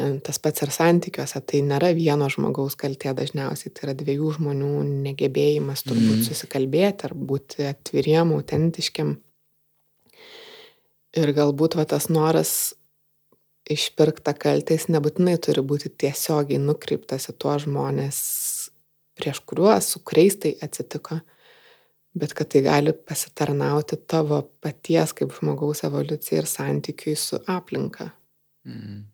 E, tas pats ir santykiuose, tai nėra vieno žmogaus kaltė dažniausiai, tai yra dviejų žmonių negebėjimas turbūt mm. susikalbėti ar būti atviriem, autentiškiam. Ir galbūt va, tas noras išpirkta kaltės nebūtinai turi būti tiesiogiai nukreiptas į tuos žmonės, prieš kuriuos, su kuriais tai atsitiko, bet kad tai gali pasitarnauti tavo paties kaip žmogaus evoliucijai ir santykiui su aplinka. Mm.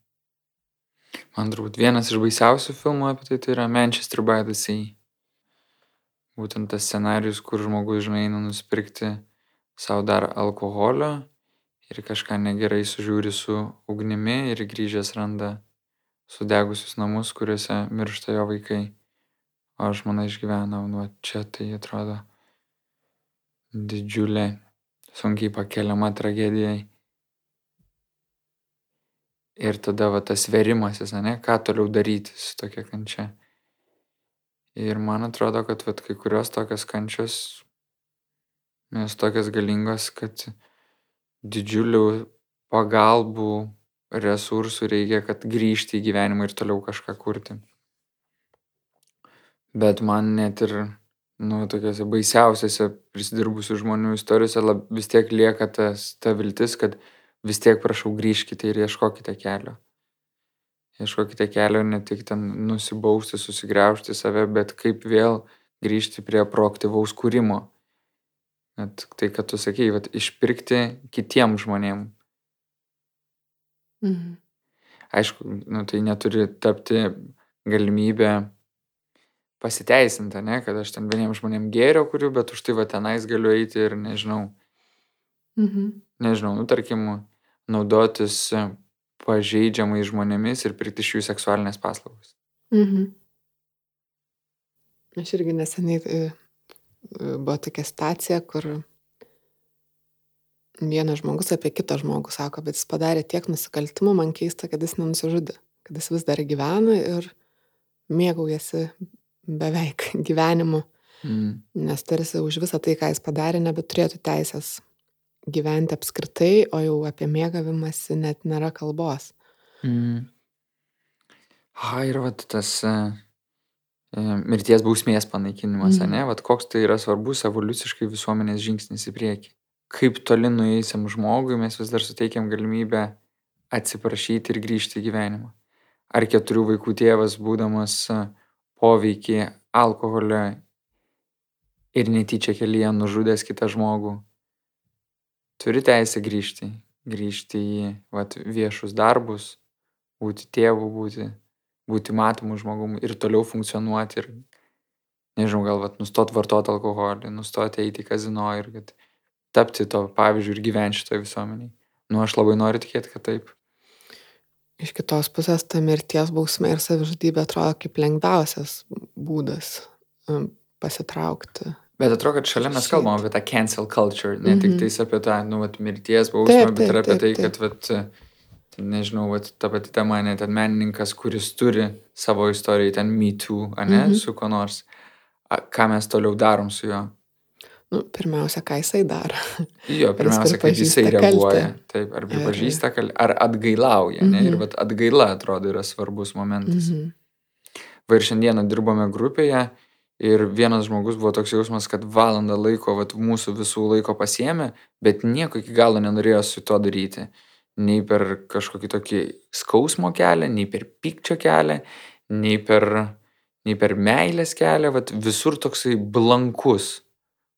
Man turbūt vienas iš baisiausių filmų apie tai tai yra Manchester by the Sea. Būtent tas scenarius, kur žmogus, žinai, eina nusipirkti savo dar alkoholio ir kažką negerai sužiūri su ugnimi ir grįžęs randa sudegusius namus, kuriuose miršta jo vaikai. O žmona išgyvena, nu, čia tai atrodo didžiulė, sunkiai pakeliama tragedija. Ir tada va tas verimasis, ne, ką toliau daryti su tokia kančia. Ir man atrodo, kad vat, kai kurios tokios kančios, jos tokios galingos, kad didžiulių pagalbų, resursų reikia, kad grįžti į gyvenimą ir toliau kažką kurti. Bet man net ir, nu, tokiuose baisiausiose prisidirbusių žmonių istorijose lab, vis tiek lieka tas, ta viltis, kad vis tiek prašau grįžkite ir ieškokite kelio. Ieškokite kelio ne tik ten nusibausti, susigriaužti save, bet kaip vėl grįžti prie proaktyvaus kūrimo Net tai, kad tu sakei, vat, išpirkti kitiem žmonėm. Mhm. Aišku, nu, tai neturi tapti galimybę pasiteisinti, ne, kad aš ten vieniem žmonėm gėrio kuriu, bet už tai va tenais galiu eiti ir nežinau. Mhm. Nežinau, nu tarkim, naudotis pažeidžiamai žmonėmis ir pirkti iš jų seksualinės paslaugas. Mhm.
Aš irgi neseniai e, buvo tokia situacija, kur vienas žmogus apie kitą žmogų sako, bet jis padarė tiek nusikaltimų, man keista, kad jis nenusižudė, kad jis vis dar gyvena ir mėgaujasi beveik gyvenimu, mm. nes tarsi už visą tai, ką jis padarė, nebeturėtų teisės gyventi apskritai, o jau apie mėgavimąsi net nėra kalbos. Mm.
Ha, ir vat tas uh E, mirties bausmės panaikinimas, mhm. ne, vad koks tai yra svarbus evoliuciškai visuomenės žingsnis į priekį. Kaip toli nueisiam žmogui, mes vis dar suteikiam galimybę atsiprašyti ir grįžti į gyvenimą. Ar keturių vaikų tėvas, būdamas e, poveikį alkoholio ir netyčia kelyje nužudęs kitą žmogų, turi teisę grįžti, grįžti į vat, viešus darbus, būti tėvu, būti būti matomu žmogum ir toliau funkcionuoti ir, nežinau, gal vat, nustot vartoti alkoholį, nustoti eiti į kazino ir kad tapti to pavyzdžių ir gyventi šitoje visuomeniai. Nu, aš labai noriu tikėti, kad taip.
Iš kitos pusės, ta mirties bausmė ir savižudybė atrodo kaip lengviausias būdas um, pasitraukti.
Bet atrodo, kad šalia mes kalbam apie tą cancel culture, ne mm -hmm. tik mhm. tais apie tą, nu, vat, mirties bausmę, taip, taip, bet ir apie taip, tai, taip. kad, vat, nežinau, vat, ta pati tema, ne ten menininkas, kuris turi savo istoriją, ten Me Too, ne, mhm. su ko nors. A, ką mes toliau darom su juo?
Nu, pirmiausia, ką jisai daro.
Jo, pirmiausia, kaip jisai reaguoja. Kaltę. Taip, ar pripažįsta kaltę, ar atgailauja. Mhm. Ne? Ir vat, atgaila, atrodo, yra svarbus momentas. Mhm. Va ir šiandieną dirbome grupėje ir vienas žmogus buvo toks jausmas, kad valandą laiko vat, mūsų visų laiko pasiemė, bet nieko iki galo nenorėjo su to daryti nei per kažkokį tokį skausmo kelią, nei per pykčio kelią, nei per, nei per meilės kelią, vat visur toksai blankus,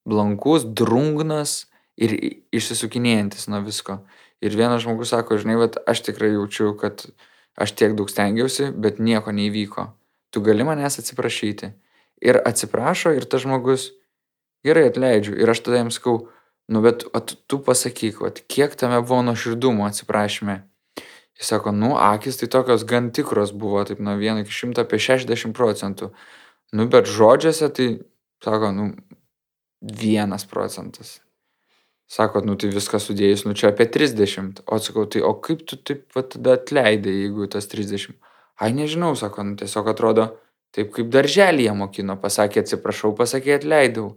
blankus, drungnas ir išsisukinėjantis nuo visko. Ir vienas žmogus sako, žinai, vat aš tikrai jaučiu, kad aš tiek daug stengiausi, bet nieko neįvyko. Tu gali manęs atsiprašyti. Ir atsiprašo ir tas žmogus, gerai atleidžiu. Ir aš tada jam sakau, nu bet at, tu pasakyk, at, kiek tame buvo nuoširdumo atsiprašyme. Jis sako, nu, akis tai tokios gan tikros buvo, taip nuo 1 iki 100 apie 60 procentų. Nu, bet žodžiuose tai, sako, nu, 1 procentas. Sako, nu tai viską sudėjus, nu čia apie 30. O sakau, tai o kaip tu taip va, tada atleidai, jeigu tas 30? Ai, nežinau, sako, nu tiesiog atrodo, taip kaip darželėje mokino, pasakė atsiprašau, pasakė atleidau.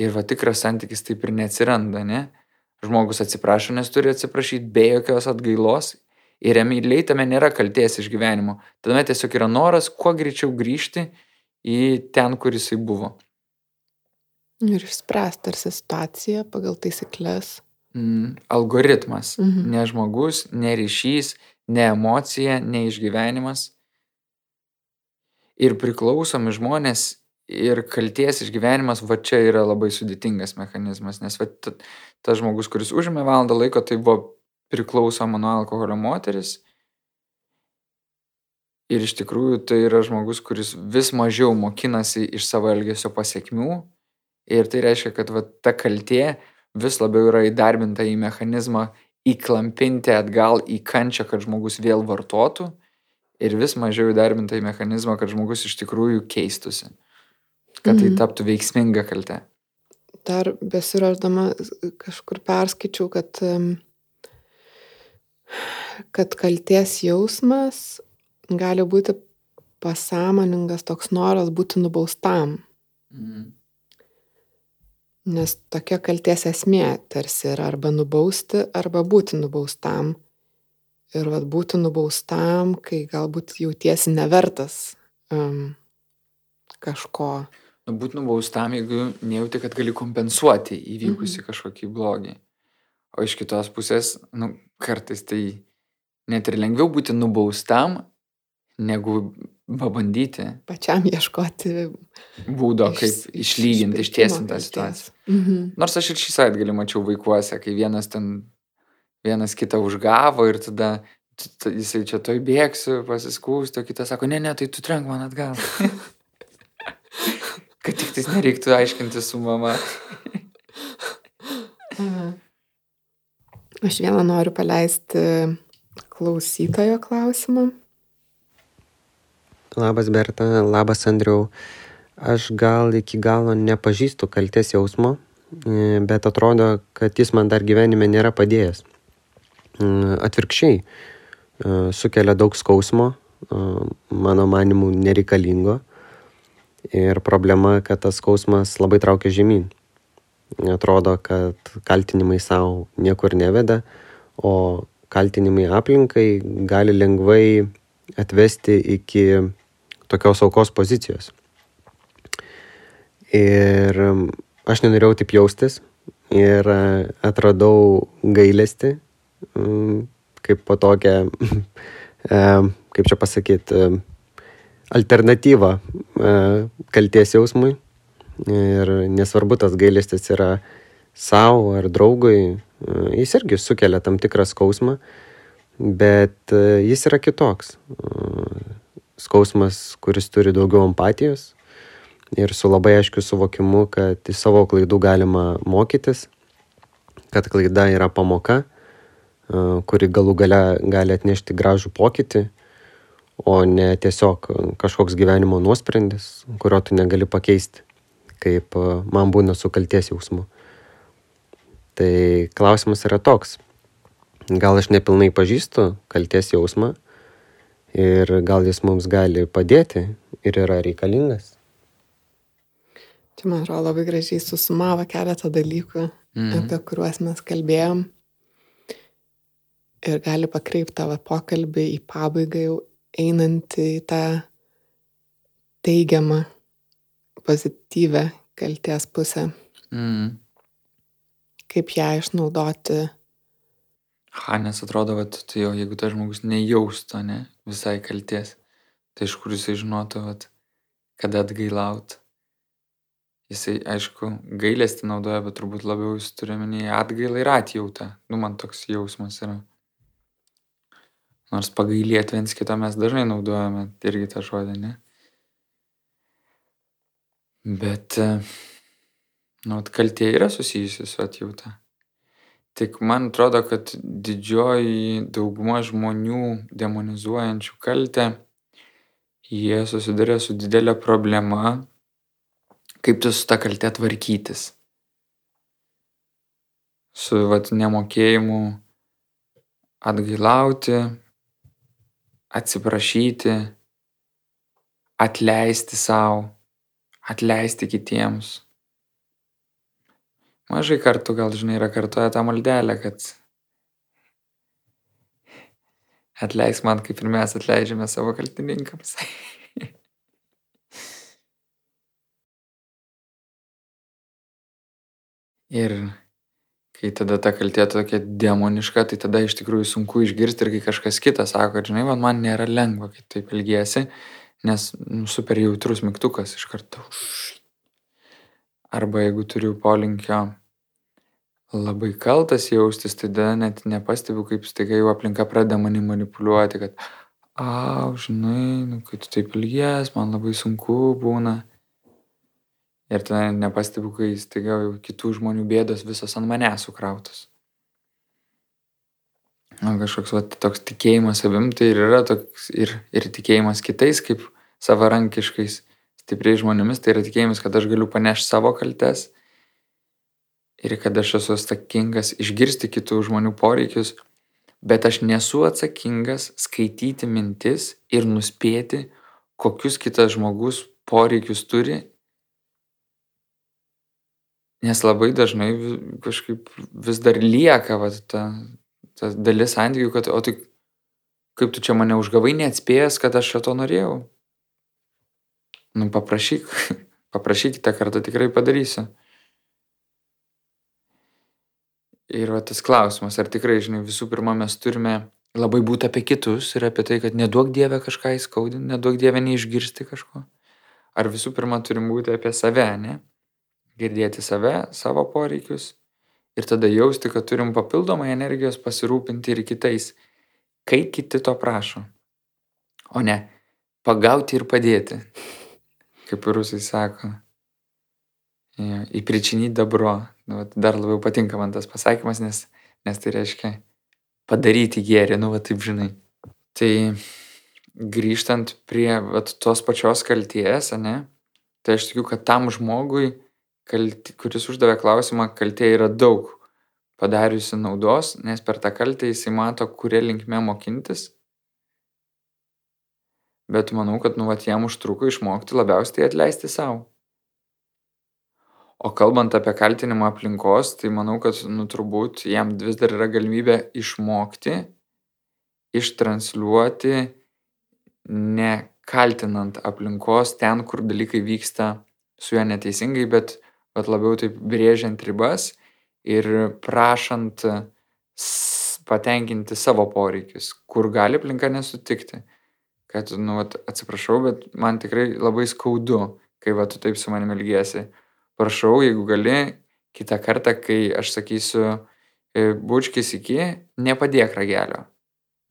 Ir va tikras santykis taip ir neatsiranda, ne? Žmogus atsiprašo, nes turi atsiprašyti be jokios atgailos. Ir emiliai tame nėra kalties iš gyvenimo. Tada tiesiog yra noras kuo greičiau grįžti į ten, kur jisai buvo.
Ir išspręsti tarsi situaciją pagal taisyklės.
Mm, algoritmas.
Mhm.
Ne žmogus, ne ryšys, ne emocija, ne išgyvenimas. Ir priklausomi žmonės ir kalties išgyvenimas, va čia yra labai sudėtingas mechanizmas, nes va, ta, tas žmogus, kuris užėmė valandą laiko, tai buvo priklausoma nuo alkoholio moteris. Ir iš tikrųjų tai yra žmogus, kuris vis mažiau mokinasi iš savo elgesio pasiekmių. Ir tai reiškia, kad va, ta kaltė vis labiau yra įdarbinta į mechanizmą įklampinti atgal į kančią, kad žmogus vėl vartotų. Ir vis mažiau įdarbinta į mechanizmą, kad žmogus iš tikrųjų keistusi kad tai
Mhm.
taptų veiksminga kaltė.
Dar besiraždama kažkur perskaičiau, kad, kad kalties jausmas gali būti pasąmoningas toks noras būti nubaustam.
Mm.
Nes tokia kalties esmė tarsi yra arba nubausti, arba būti nubaustam. Ir vad būti nubaustam, kai galbūt jautiesi nevertas um, kažko.
Nu, būt nubaustam, jeigu nejauti, kad gali kompensuoti įvykusi kažkokį blogį. O iš kitos pusės, nu, kartais tai net ir lengviau būti nubaustam, negu pabandyti
Pačiam ieškoti
būdo, kaip
iš-
išlyginti, ištiesinti tą situaciją.
Mhm.
Nors aš ir šį savaitgalį mačiau vaikuose, kai vienas ten, vienas kitą užgavo ir tada jisai čia toj bėgsiu, pasiskūsti, o kitas sako, ne, ne, tai tu trenk man atgal. kad tik tais nereiktų aiškinti su mama.
Aš vieną noriu paleisti klausytojo klausimą.
Labas Berta, labas Andriau. Aš gal iki galo nepažįstu kalties jausmo, e, bet atrodo, kad jis man dar gyvenime nėra padėjęs. Mm, Atvirkščiai, e, sukelia daug skausmo, e, mano manimu nereikalingo. Ir problema, kad tas skausmas labai traukia žemyn. Atrodo, kad kaltinimai savo niekur neveda, o kaltinimai aplinkai gali lengvai atvesti iki tokios aukos pozicijos. Ir mm, aš nenorėjau taip jaustis ir e, atradau gailestį kaip po tokią, kaip čia pasakyti, alternatyvą e, kalties jausmui. Ir nesvarbu, tas gailestis yra savo ar draugui, e, jis irgi sukelia tam tikrą skausmą, bet e, jis yra kitoks. Skausmas, kuris turi daugiau empatijos ir su labai aiškiu suvokimu, kad iš savo klaidų galima mokytis, kad klaida yra pamoka, kuri galų gale gali atnešti gražų pokytį, o ne tiesiog kažkoks gyvenimo nuosprendis, kurio tu negali pakeisti, kaip e, man būna su kalties jausmu. Tai klausimas yra toks. Gal aš nepilnai pažįstu kalties jausmą ir gal jis mums gali padėti ir yra reikalingas.
Čia, man atrodo, labai gražiai susumavo keletą dalykų,
Mhm.
apie kuriuos mes kalbėjom. Ir gali pakreipti tavo pokalbį į pabaigą jau einant į tą teigiamą, pozityvę kalties pusę.
Mm.
Kaip ją išnaudoti.
Ha, nes atrodo, kad tai jau, jeigu tas žmogus nejaustų, ne, visai kalties, tai iš kur jisai žinotų, vat, kada atgailaut. Jisai, aišku, gailestį naudoja, bet turbūt labiau jis turi minėję atgailą ir atjautą. Nu, man toks jausmas yra. Nors pagailėti viens kito mes dažnai naudojame irgi tą žodį, ne? Bet, e, nu, kaltė yra susijusi su atjauta. Tik man atrodo, kad didžioji dauguma žmonių demonizuojančių kaltę, jie susiduria su didelė problema, kaip tu su ta kaltė tvarkytis. Su vat nemokėjimu atgailauti, atsiprašyti, atleisti savo, atleisti kitiems. mažai kartų gal, žinai, yra kartuoja tą maldelę, kad atleisk man, kaip ir mes atleidžiame savo kaltininkams. ir kai tada ta kaltė tokia demoniška, tai tada iš tikrųjų sunku išgirsti ir kai kažkas kitas sako, kad žinai, man, man nėra lengva, kai taip ilgiesi, nes nu, super jautrus mygtukas iš karto. Arba jeigu turiu polinkio labai kaltas jaustis, tai tada net nepastebiu, kaip staiga jau aplinka pradeda mani manipuliuoti, kad, au, žinai, nu, kai tu taip ilgies, man labai sunku būna. Ir tada nepastebiu, kai staiga jau kitų žmonių bėdos visos ant manęs sukrautos. Na, kažkoks va, toks tikėjimas savim tai ir yra toks ir, ir tikėjimas kitais kaip savarankiškais stipriais žmonėmis, tai yra tikėjimas, kad aš galiu panešti savo kaltes ir kad aš esu atsakingas išgirsti kitų žmonių poreikius, bet aš nesu atsakingas skaityti mintis ir nuspėti, kokius kitas žmogus poreikius turi Nes labai dažnai kažkaip vis dar lieka va, ta, ta dalis santykių, kad, o tai kaip tu čia mane užgavai, neatspėjęs, kad aš šito norėjau. Nu, paprašyk, paprašyk kitą kartą tikrai padarysiu. Ir va tas klausimas, ar tikrai, žinai, visų pirma mes turime labai būti apie kitus ir apie tai, kad neduok Dievę kažką įskaudinti, neduok Dievę neišgirsti kažko. Ar visų pirma turim būti apie save, ne? Girdėti save, savo poreikius ir tada jausti, kad turim papildomai energijos pasirūpinti ir kitais, kai kiti to prašo. O ne pagauti ir padėti, kaip rusai sako. Ja, įpričinyti dabro. Nu, dar labiau patinka man tas pasakymas, nes, nes tai reiškia padaryti gėrį, nu, va taip žinai. Tai grįžtant prie vat, tos pačios kalties, ne, tai aš tikiu, kad tam žmogui kalti, kuris uždavė klausimą, kaltė yra daug padariusi naudos, nes per tą kaltę jisai mato, kuria linkme mokintis. Bet manau, kad nu, vat, jam užtruko išmokti labiausiai atleisti savo. O kalbant apie kaltinimą aplinkos, tai manau, kad nu, turbūt jam vis dar yra galimybė išmokti, ištransliuoti, nekaltinant aplinkos ten, kur dalykai vyksta su juo neteisingai, bet bet labiau taip brėžiant ribas ir prašant patenkinti savo poreikius, kur gali aplinka nesutikti. Kad, nu, vat, atsiprašau, bet man tikrai labai skaudu, kai va, tu taip su manimi ilgiesi. Prašau, jeigu gali, kitą kartą, kai aš sakysiu, e, bučkis iki, nepadėk ragelio.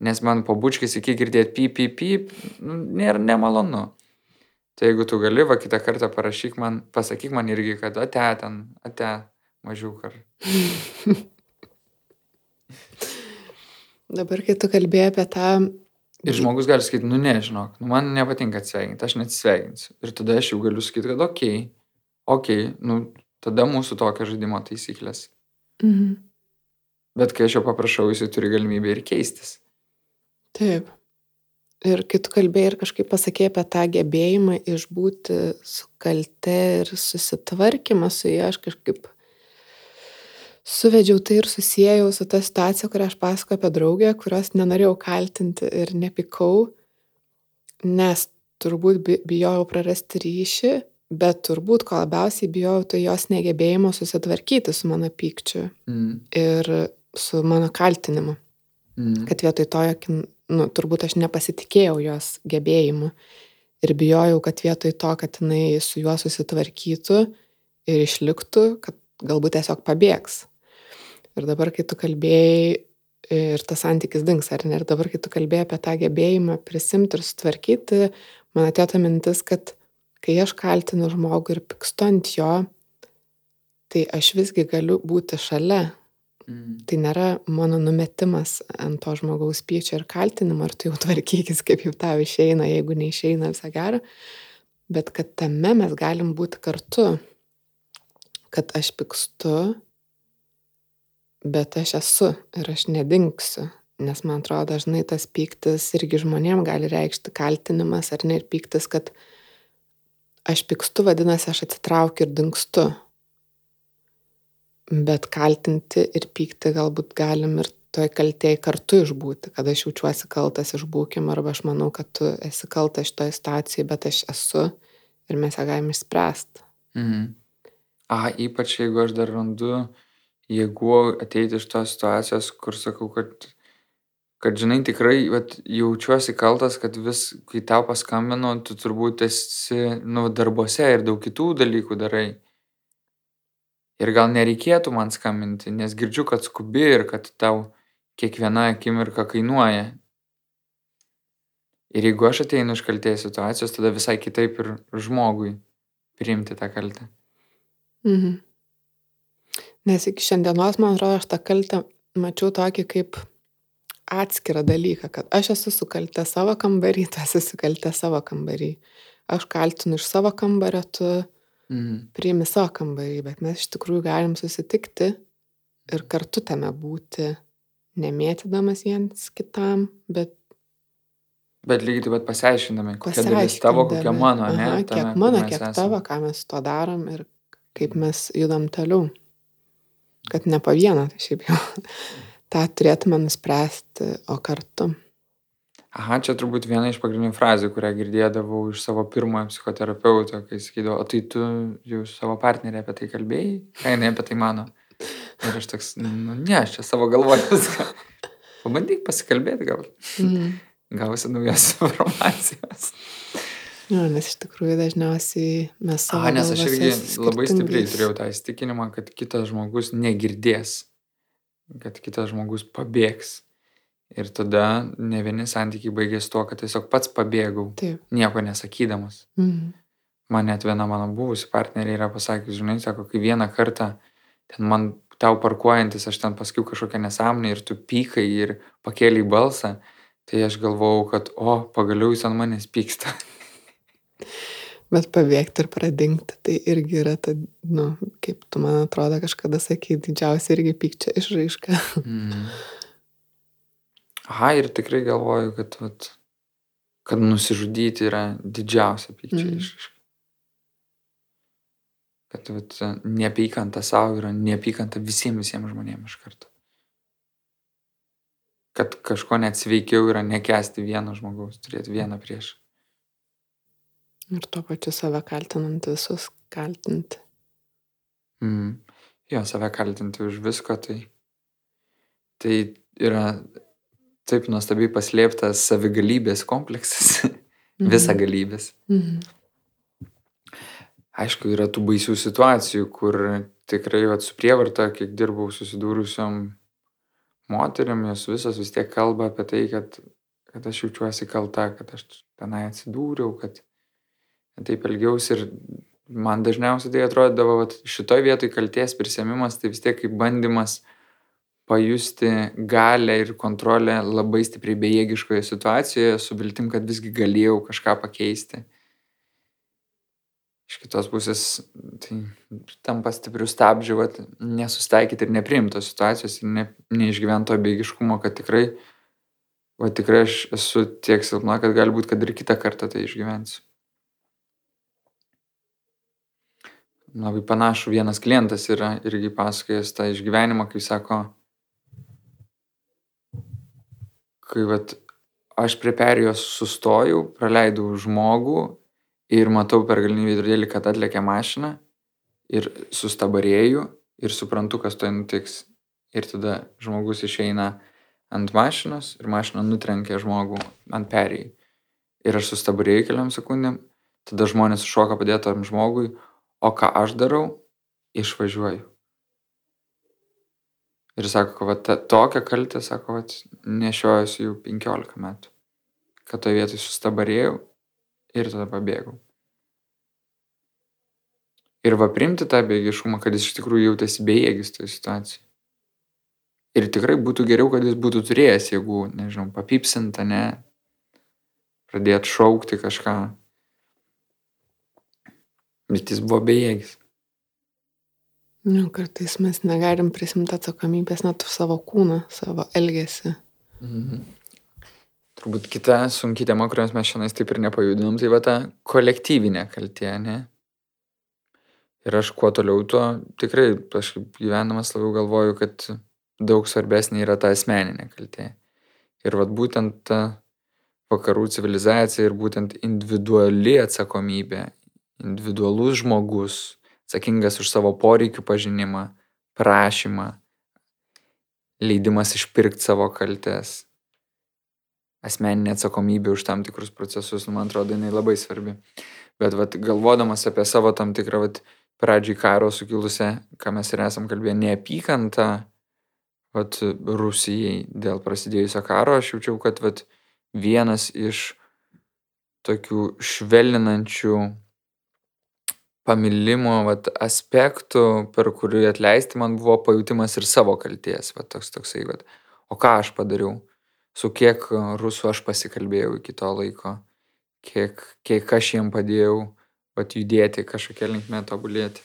Nes man po bučkis iki girdėti pyp, pyp, pyp, nu, nėra nemalonu. Tai jeigu tu gali, va kitą kartą parašyk man, pasakyk man irgi, kad ate ten, ate mažiuk ar.
Dabar, kai tu kalbėjai apie tą...
Ir žmogus gali sakyti, nu nežinok, nu man nepatinka atsveikinti, aš neatsveikinsiu. Ir tada aš jau galiu sakyti, kad okei, okay, okei, okay, nu tada mūsų tokia žaidimo taisyklės. Mhm. Bet kai aš jo paprašau, jisai turi galimybę ir keistis.
Taip. Ir kai tu kalbėjai ir kažkaip pasakėjai apie tą gebėjimą išbūti su kalte ir susitvarkymą su ja, aš kažkaip suvedžiau tai ir susijęjau su ta situacija, kurią aš pasakoju apie draugę, kurios nenorėjau kaltinti ir nepikau, nes turbūt bijojau prarasti ryšį, bet turbūt ko labiausiai bijojau, tai jos negebėjimo susitvarkyti su mano pykčiu mm. ir su mano kaltinimu. Mm. Kad vietoj to, jog nu, turbūt aš nepasitikėjau jos gebėjimu ir bijojau, kad vietoj to, kad jinai su juo susitvarkytų ir išliktų, kad galbūt tiesiog pabėgs. Ir dabar, kai tu kalbėjai, ir tas santykis dings, ar ne, ir dabar, kai tu kalbėjai apie tą gebėjimą prisimti ir sutvarkyti, man atėjo ta mintis, kad kai aš kaltinu žmogų ir pykstu ant jo, tai aš visgi galiu būti šalia Mm. Tai nėra mano numetimas ant to žmogaus pykčio ir kaltinimo, ar tu jau tvarkykis, kaip jau tau išeina, jeigu neišeina visą gerą, bet kad tame mes galim būti kartu, kad aš pykstu, bet aš esu ir aš nedingsiu, nes man atrodo dažnai tas pyktis irgi žmonėm gali reikšti kaltinimas ar ne ir pyktis, kad aš pykstu, vadinasi, aš atsitraukiu ir dingstu Bet kaltinti ir pykti galbūt galim ir toj kaltėj kartu išbūti, kad aš jaučiuosi kaltas išbūkim arba aš manau, kad tu esi kaltas šitoje situacijoje, bet aš esu ir mes ją galim išspręsti.
Mhm. A, ypač jeigu aš dar randu jėgų ateiti iš tos situacijos, kur sakau, kad, kad žinai, tikrai vat, jaučiuosi kaltas, kad vis, kai tau paskambino, tu turbūt esi nu, darbuose ir daug kitų dalykų darai. Ir gal nereikėtų man skambinti, nes girdžiu, kad skubi ir kad tau kiekviena akimirka kainuoja. Ir jeigu aš ateinu iš kaltės situacijos, tada visai kitaip ir žmogui priimti tą kaltę.
Mhm. Nes iki šiandienos, man atrodo, aš tą kaltę mačiau tokį kaip atskirą dalyką, kad aš esu sukaltę savo kambarį, tu esi sukaltę savo kambarį. Aš kaltinu iš savo kambario, tu
Mhm.
priimi savo kambarį, bet mes iš tikrųjų galim susitikti ir kartu tame būti, nemėtydamas viens kitam, bet
Bet lygiai taip pat pasiaiškinami, kokia dalis tavo, kokia
pasiaiškindami,
mano, ne?
aha,
tame,
kiek
kur
mano, kiek
esam.
tavo, ką mes su to darom ir kaip mes judam toliau. Kad ne po vieną, tai šiaip jau tą turėtume nuspręsti, o kartu.
Aha, čia turbūt viena iš pagrindinių frazių, kurią girdėdavau iš savo pirmojo psichoterapeuto, kai sakydavo, o tai tu jau su savo partnerė apie tai kalbėjai, ką jinai apie tai mano. Ir aš toks, nu ne, aš čia savo galvoju viską. Pabandyk pasikalbėti, gal
Mhm.
gausi naujos informacijos.
Jo, nes iš tikrųjų dažniausiai mes savo
Aha, nes aš irgi labai stipriai turėjau tą įstikinimą, kad kitas žmogus negirdės, kad kitas žmogus pabėgs. Ir tada ne vieni santykiai baigėsi tuo, kad tiesiog pats pabėgau,
Taip.
nieko nesakydamas.
Mhm.
Man net viena mano buvusi partnerė yra pasakius, žinai, sako, kai vieną kartą ten man tau parkuojantis, aš ten pasakiau kažkokią nesąmonę ir tu pykai ir pakėliai balsą, tai aš galvojau, kad, o, pagaliau jis ant manęs pyksta.
Bet pabėgti ir pradingti, tai irgi yra, ta, nu, kaip tu man atrodo kažkada sakai, didžiausia irgi pykčio išraiška.
Mm. Aha, ir tikrai galvoju, kad, vat, kad nusižudyti yra didžiausia pykčio
Mhm.
išraiška. Kad vat, neapykanta savo yra neapykanta visiems visiems žmonėms iš karto. Kad kažko net sveikiau yra nekesti vieno žmogaus, turėti vieną prieš.
Ir tuo pačiu save kaltinant visus, kaltinti.
Mm. Jo, save kaltinti už visko, tai, tai yra taip nuostabiai paslėptas savigalybės kompleksas, visa galybės.
Mhm.
Aišku, yra tų baisių situacijų, kur tikrai vat, su prievarta, kiek dirbau susidūrusiam moteriam, jos visos vis tiek kalba apie tai, kad, kad aš jaučiuosi kalta, kad aš tenai atsidūriau, kad taip elgiausi ir man dažniausiai tai atrodydavo, kad šitoj vietoj kalties prisėmimas tai vis tiek kaip bandymas pajusti galę ir kontrolę labai stipriai bejėgiškoje situacijoje, su viltim, kad visgi galėjau kažką pakeisti. Iš kitos pusės, tai tampa stiprių stabdžių, vat, nesustaikyti ir nepriimti tos situacijos ir ne, neišgyvento beigiškumo, kad tikrai, va tikrai aš esu tiek silpna, kad galbūt, kad ir kitą kartą tai išgyvensiu. Labai panašu, vienas klientas yra irgi pasakojęs tą išgyvenimą, kai sako, kai vat, aš prie perijos sustojau, praleidau žmogų ir matau per galinį veidrodėlį, kad atlėkė mašina ir sustabarėjau ir suprantu, kas to nutiks. Ir tada žmogus išeina ant mašinos ir mašina nutrenkia žmogų ant perėjai. Ir aš sustabarėjau keliam sekundėm, tada žmonės šoka padėti tam žmogui, o ką aš darau, išvažiuoju. Ir sako, kad tokią kaltę, sako, kad nešiojuosi jau 15 metų. Kad toje vietoje sustabarėjau ir tada pabėgau. Ir va primti tą bėgiškumą, kad jis iš tikrųjų jautėsi bejėgis toje situacijoje. Ir tikrai būtų geriau, kad jis būtų turėjęs jėgų, nežinau, papipsinta, ne, pradėti šaukti kažką. Bet jis buvo bejėgis.
Nu, kartais mes negalim prisimti atsakomybės net už savo kūną, savo elgesį.
Mhm. Turbūt kita sunki tema, kurios mes šiandien taip ir nepajudinom, tai va ta kolektyvinė kaltė, ne? Ir aš kuo toliau, tuo tikrai kažkaip gyvenamas labiau galvoju, kad daug svarbesnė yra ta asmeninė kaltė. Ir vad būtent ta vakarų civilizacija ir būtent individuali atsakomybė, individualus žmogus, atsakingas už savo poreikių pažinimą, prašymą, leidimas išpirkti savo kaltes, asmeninė atsakomybė už tam tikrus procesus, nu, man atrodo, jinai labai svarbi. Bet vat, galvodamas apie savo tam tikrą vat, pradžiai karo sukilusią, ką mes ir esam kalbėję, neapykantą vat, Rusijai dėl prasidėjusio karo, aš jaučiau, kad vat, vienas iš tokių švelninančių pamilimo vat, aspektų, per kurį atleisti man buvo pajūtimas ir savo kalties. Vat, toks, toksai, vat, o ką aš padariau, su kiek rusų aš pasikalbėjau iki to laiko, kiek, kiek aš jiem padėjau vat, judėti kažkokia linkme tobulėti.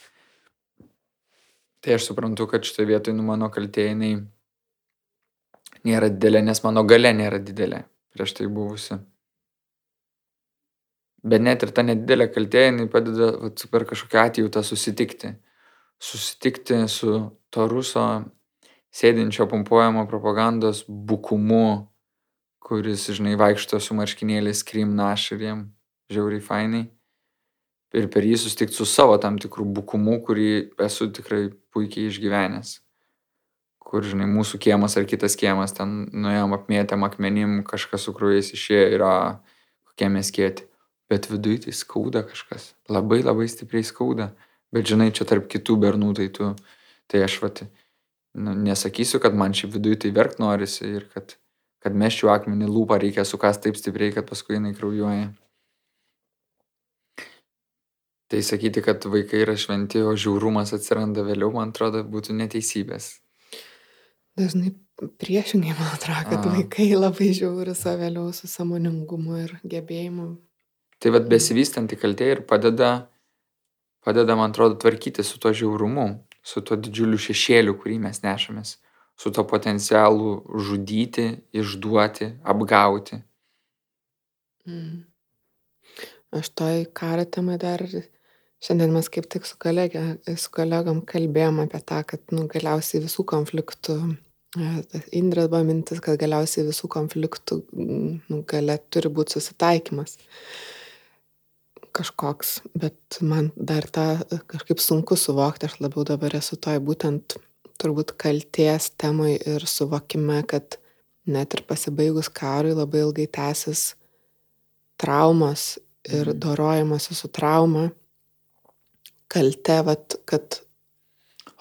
Tai aš suprantu, kad šitoje vietoje nu, mano kaltė jinai nėra didelė, nes mano gale nėra didelė prieš tai buvusi. Bet net ir ta nedidelė kaltė, jinai padeda vat, per kažkokią atjautą susitikti. Susitikti su to ruso sėdinčio pumpuojamo propagandos bukumu, kuris, žinai, vaikšto su marškinėliais krim naš ir jiem žiauriai fainai ir per jį susitikti su savo tam tikrų bukumu, kurį esu tikrai puikiai išgyvenęs. Kur, žinai, mūsų kiemas ar kitas kiemas, ten nuėjom apmėtėm akmenim, kažkas su krujais išėjo ir kokie mes kėti. Bet viduje tai skauda kažkas. Labai labai stipriai skauda. Bet žinai, čia tarp kitų bernų, tai tu, tai aš vat, nu, nesakysiu, kad man šį viduje tai verkt norisi ir kad, kad meščiau akmenį lūpą reikia sukas taip stipriai, kad paskui jinai kraujuoja. Tai sakyti, kad vaikai yra šventi, o žiaurumas atsiranda vėliau, man atrodo, būtų neteisybės.
Dažnai priešingai, man atrodo, kad A. vaikai labai žiauri savo vėliau su samoningumu ir gebėjimu.
Tai vad besivystanti kaltė ir padeda, padeda, man atrodo, tvarkyti su to žiaurumu, su to didžiuliu šešėliu, kurį mes nešamės, su to potencialu žudyti, išduoti, apgauti.
Mm. Aš toj karo temai dar Šiandien mes kaip tik su, kolegė, su kolegom kalbėjom apie tą, kad nu, galiausiai visų konfliktų, e, Indrės buvo mintis, kad galiausiai visų konfliktų nu, gale turi būti susitaikymas kažkoks, bet man dar tą kažkaip sunku suvokti, aš labiau dabar esu toj būtent turbūt kalties temai ir suvokime, kad net ir pasibaigus karui labai ilgai tęsis traumos ir mhm. dorojimasi su trauma kalte, vat, kad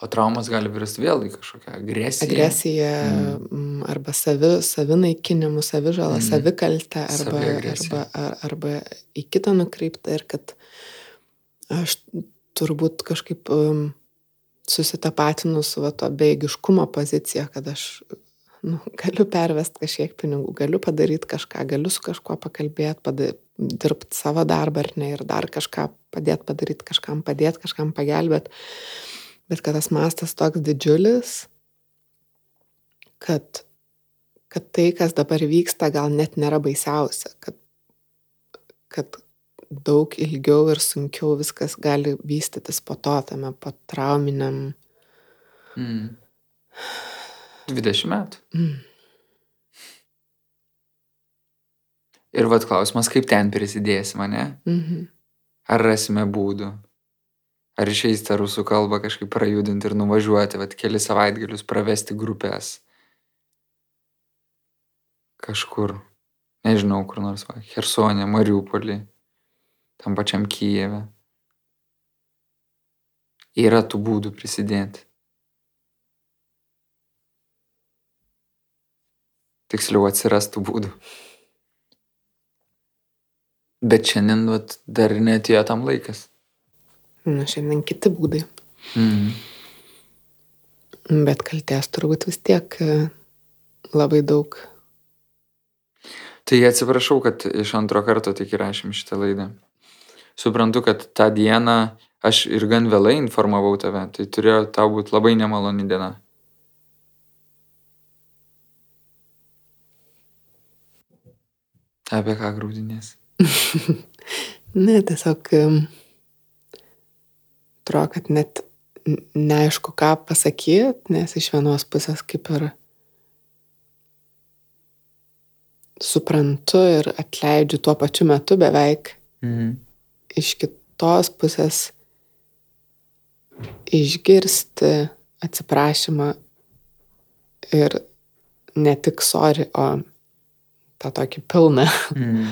O traumas gali virsti vėl į kažkokią agresiją.
Agresiją mm. arba savi, savinaikinimu, savižalą, mm. savikaltę arba, arba, ar, arba į kitą nukreiptą ir kad aš turbūt kažkaip um, susitapatinu su va, to beigiškumo pozicija, kad aš nu, galiu pervesti kažkiek pinigų, galiu padaryti kažką, galiu su kažkuo pakalbėti, pada, dirbti savo darbą ar ne ir dar kažką padėti padaryti, kažkam padėti, kažkam pagelbėti. Bet kad tas mastas toks didžiulis, kad, kad tai, kas dabar vyksta, gal net nėra baisiausia, kad, kad daug ilgiau ir sunkiau viskas gali vystytis po to, tame potrauminiam.
Mm. 20 metų. Mm. Ir vad klausimas, kaip ten prisidėsime, ne? Mhm. Ar rasime būdų? Ar išeis tą rusų kalbą kažkaip prajudinti ir nuvažiuoti, vad keli savaitgalius pravesti grupės? Kažkur, nežinau, kur nors, va, Hersonė, Mariupolį, tam pačiam Kijeve. Yra tų būdų prisidėti. tiksliau atsirastų būdų. Bet šiandien vat, dar netėjo tam laikas.
Na, šiandien kiti būdai. Mm. Bet kalties turbūt vis tiek e, labai daug.
Tai atsiprašau, kad iš antro karto tik įrašym šitą laidą. Suprantu, kad tą dieną aš ir gan vėlai informavau tave, tai turėjo tau būti labai nemaloni diena. Apie ką grūdinės?
ne, tiesiog atrodo, kad net neaišku, ką pasakyti, nes iš vienos pusės kaip ir suprantu ir atleidžiu tuo pačiu metu beveik.
Mhm.
Iš kitos pusės išgirsti atsiprašymą ir ne tik sorry, o tą tokį pilną.
Mhm.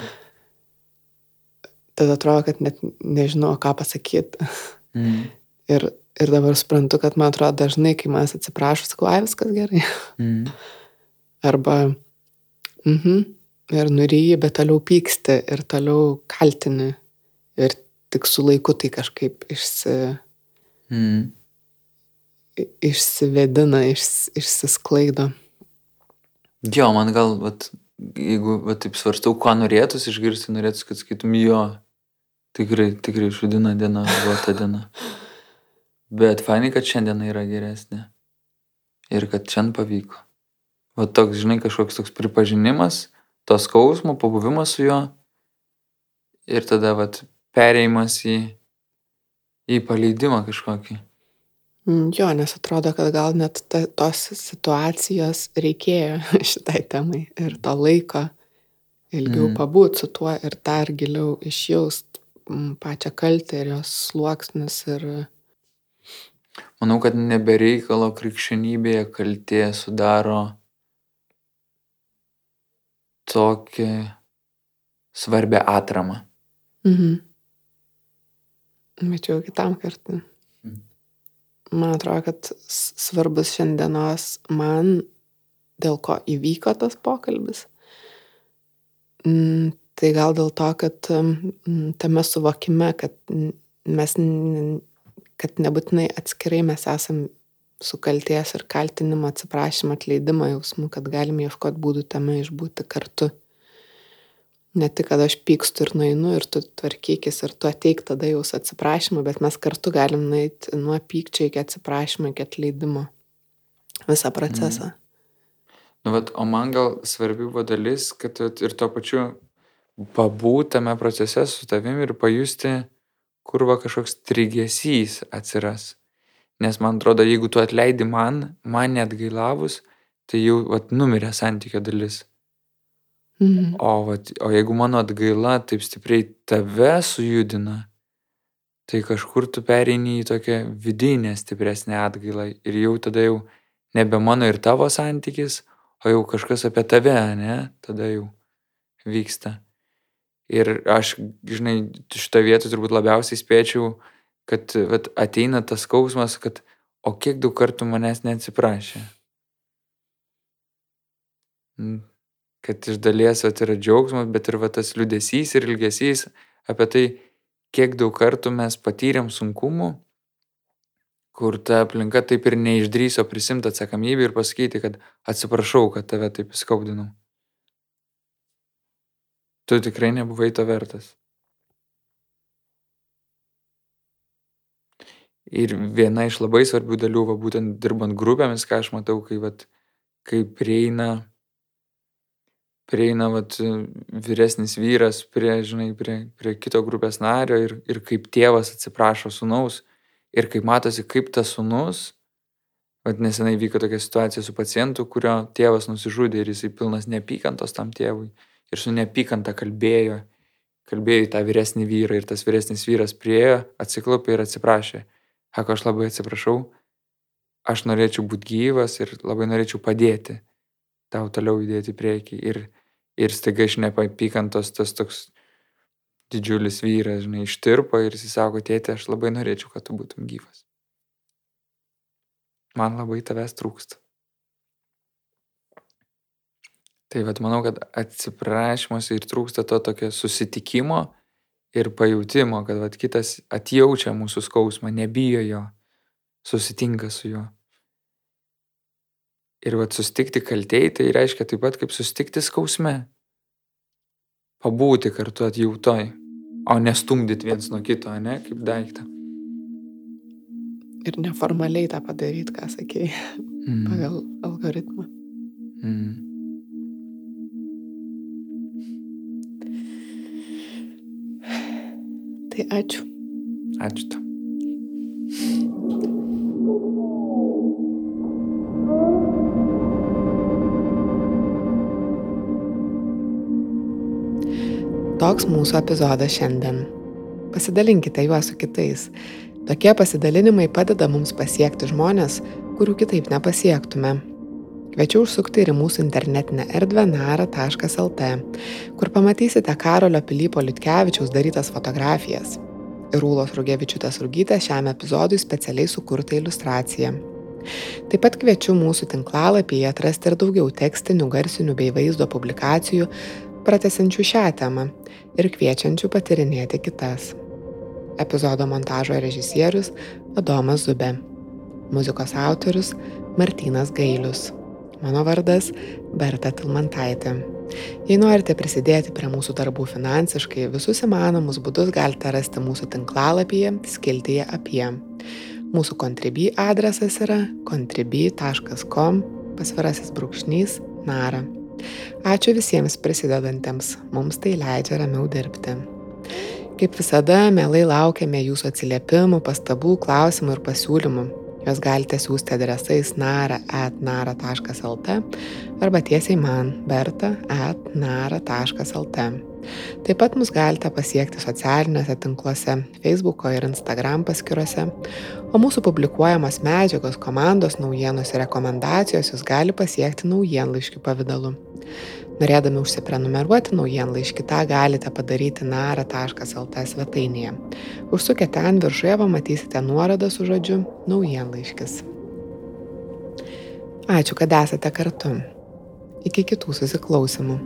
Tada atrodo, kad net nežinau, ką pasakyti.
Mhm.
Ir, ir dabar suprantu, kad man atrodo dažnai, kai man atsiprašau, sakau, ai viskas gerai.
Mhm.
Arba, mhm, ir nuryji, bet toliau pyksti ir toliau kaltini. Ir tik su laiku tai kažkaip išsi,
Mhm.
išsivedina, išs, išsisklaido.
Jo, man gal, vat, jeigu vat, taip svarstau, ką norėtųsi išgirsti, norėtųsi, kad sakytum, jo, tikrai, tikrai šudina diena, buvo ta diena. Bet fainai, kad šiandiena yra geresnė. Ir kad šiandien pavyko. Va toks, žinai, kažkoks toks pripažinimas, to skausmo, pabuvimas su juo. Ir tada, vat, pereimas į, į paleidimą kažkokį.
Mm, Jo, nes atrodo, kad gal net ta, tos situacijos reikėjo šitai temai ir to laiko ilgiau
Mm.
mm. pabūt su tuo ir dar giliau išjaust pačią kaltę ir jos sluoksnius ir
Manau, kad nebereikalo krikščionybėje kaltė sudaro tokią svarbę atramą.
Mhm. Bet jau kitam kartui.
Mhm.
Man atrodo, kad svarbus šiandienos man, dėl ko įvyko tas pokalbis. Mm, Tai gal dėl to, kad mm, tame suvokime, kad mm, mes, kad nebūtinai atskirai mes esam sukalties ir kaltinimo, atsiprašymo, atleidimo jausmų, kad galim ieškoti būdų tame išbūti kartu. Ne tik, kad aš pykstu ir nueinu ir tu tvarkykis ir tu ateik tada jau su atsiprašymu, bet mes kartu galim nueiti nuo pykčio iki atsiprašymo, iki atleidimo. Visą procesą.
Nu, vat, o man gal svarbi buvo dalis, kad ir tuo pačiu pabūti tame procese su tavimi ir pajusti, kur va kažkoks trigesys atsiras. Nes man atrodo, jeigu tu atleidi man, man net gailavus, tai jau vat, numirė santykio dalis.
Mhm.
O, vat, o jeigu mano atgaila taip stipriai tave sujudina, tai kažkur tu pereini į tokią vidinę stipresnę atgailą ir jau tada jau nebe mano ir tavo santykis, o jau kažkas apie tave, ne, tada jau vyksta. Ir aš, žinai, šitą vietą turbūt labiausiai spėčiau, kad vat, ateina tas skausmas, kad o kiek daug kartų manęs neatsiprašė. Kad iš dalies vat, yra džiaugsmas, bet ir va, tas liudesys ir ilgesys apie tai, kiek daug kartų mes patyrėm sunkumų, kur ta aplinka taip ir neišdryso prisimti atsakomybę ir pasakyti, kad atsiprašau, kad tave taip įskaudinau. Tu tikrai nebuvai to vertas. Ir viena iš labai svarbių dalių, va, būtent dirbant grupėmis, ką aš matau, kai, vat, kai prieina, prieina vat, vyresnis vyras prie, žinai, prie, prie kito grupės nario ir, ir kaip tėvas atsiprašo sunaus ir kaip matosi, kaip tas sunus, vat, nesenai vyko tokia situacija su pacientu, kurio tėvas nusižudė ir jisai pilnas neapykantos tam tėvui ir su neapykanta kalbėjo, kalbėjo į tą vyresnį vyrą ir tas vyresnis vyras priejo, atsiklaupė ir atsiprašė. Sako, aš labai atsiprašau, aš norėčiau būti gyvas ir labai norėčiau padėti tau toliau judėti į priekį. Ir, ir staiga iš neapykantos tas toks didžiulis vyras, žinai, ištirpo ir jis sako, tėtė, aš labai norėčiau, kad tu būtum gyvas. Man labai tavęs trūksta. Tai vad manau, kad atsiprašymuose ir trūksta to tokio susitikimo ir pajūtimo, kad vat, kitas atjaučia mūsų skausmą, nebijo jo, susitinka su juo. Ir vat susitikti kaltėjai, tai reiškia taip pat kaip susitikti skausme. Pabūti kartu atjautoj, o nestumdyti viens nuo kito, ne, kaip daiktą.
Ir neformaliai tą padaryti, ką sakėjai,
Mm.
pagal algoritmą.
Mm.
Tai ačiū.
Ačiū tau.
Toks mūsų epizodas šiandien. Pasidalinkite juos su kitais. Tokie pasidalinimai padeda mums pasiekti žmonės, kurių kitaip nepasiektume. Kviečiu užsukti ir į mūsų internetinę erdvę nara.lt, kur pamatysite Karolio Pilypo Liutkevičiaus darytas fotografijas ir Ūlos Rugevičiutės Rugytės šiam epizodui specialiai sukurtą iliustraciją. Taip pat kviečiu mūsų tinklalapyje atrasti ir daugiau tekstinių, garsinių bei vaizdo publikacijų, pratesančių šią temą ir kviečiančių patirinėti kitas. Epizodo montažo režisierius Adomas Zubė. Muzikos autorius Martynas Gailius. Mano vardas Berta Tilmantaitė. Jei norite prisidėti prie mūsų darbų finansiškai, visus įmanomus būdus galite rasti mūsų tinklalapyje skiltyje apie. Mūsų Contribui adresas yra contribui.com pasvirasis brūkšnys nara. Ačiū visiems prisidedantiems, mums tai leidžia ramiau dirbti. Kaip visada, mielai laukiame jūsų atsiliepimų, pastabų, klausimų ir pasiūlymų. Juos galite siūsti adresais nara.nara.lt arba tiesiai man berta.nara.lt. Taip pat mus galite pasiekti socialiniuose tinkluose, Facebook ir Instagram paskiruose, o mūsų publikuojamos medžiagos, komandos naujienos ir rekomendacijos jūs gali pasiekti naujienlaiškių pavydalu. Norėdami užsiprenumeruoti naujienlaiškį, tą galite padaryti nara.lt svetainėje. Užsukę ten viršuje pamatysite nuorodą su žodžiu naujienlaiškis. Ačiū, kad esate kartu. Iki kitų susiklausimų.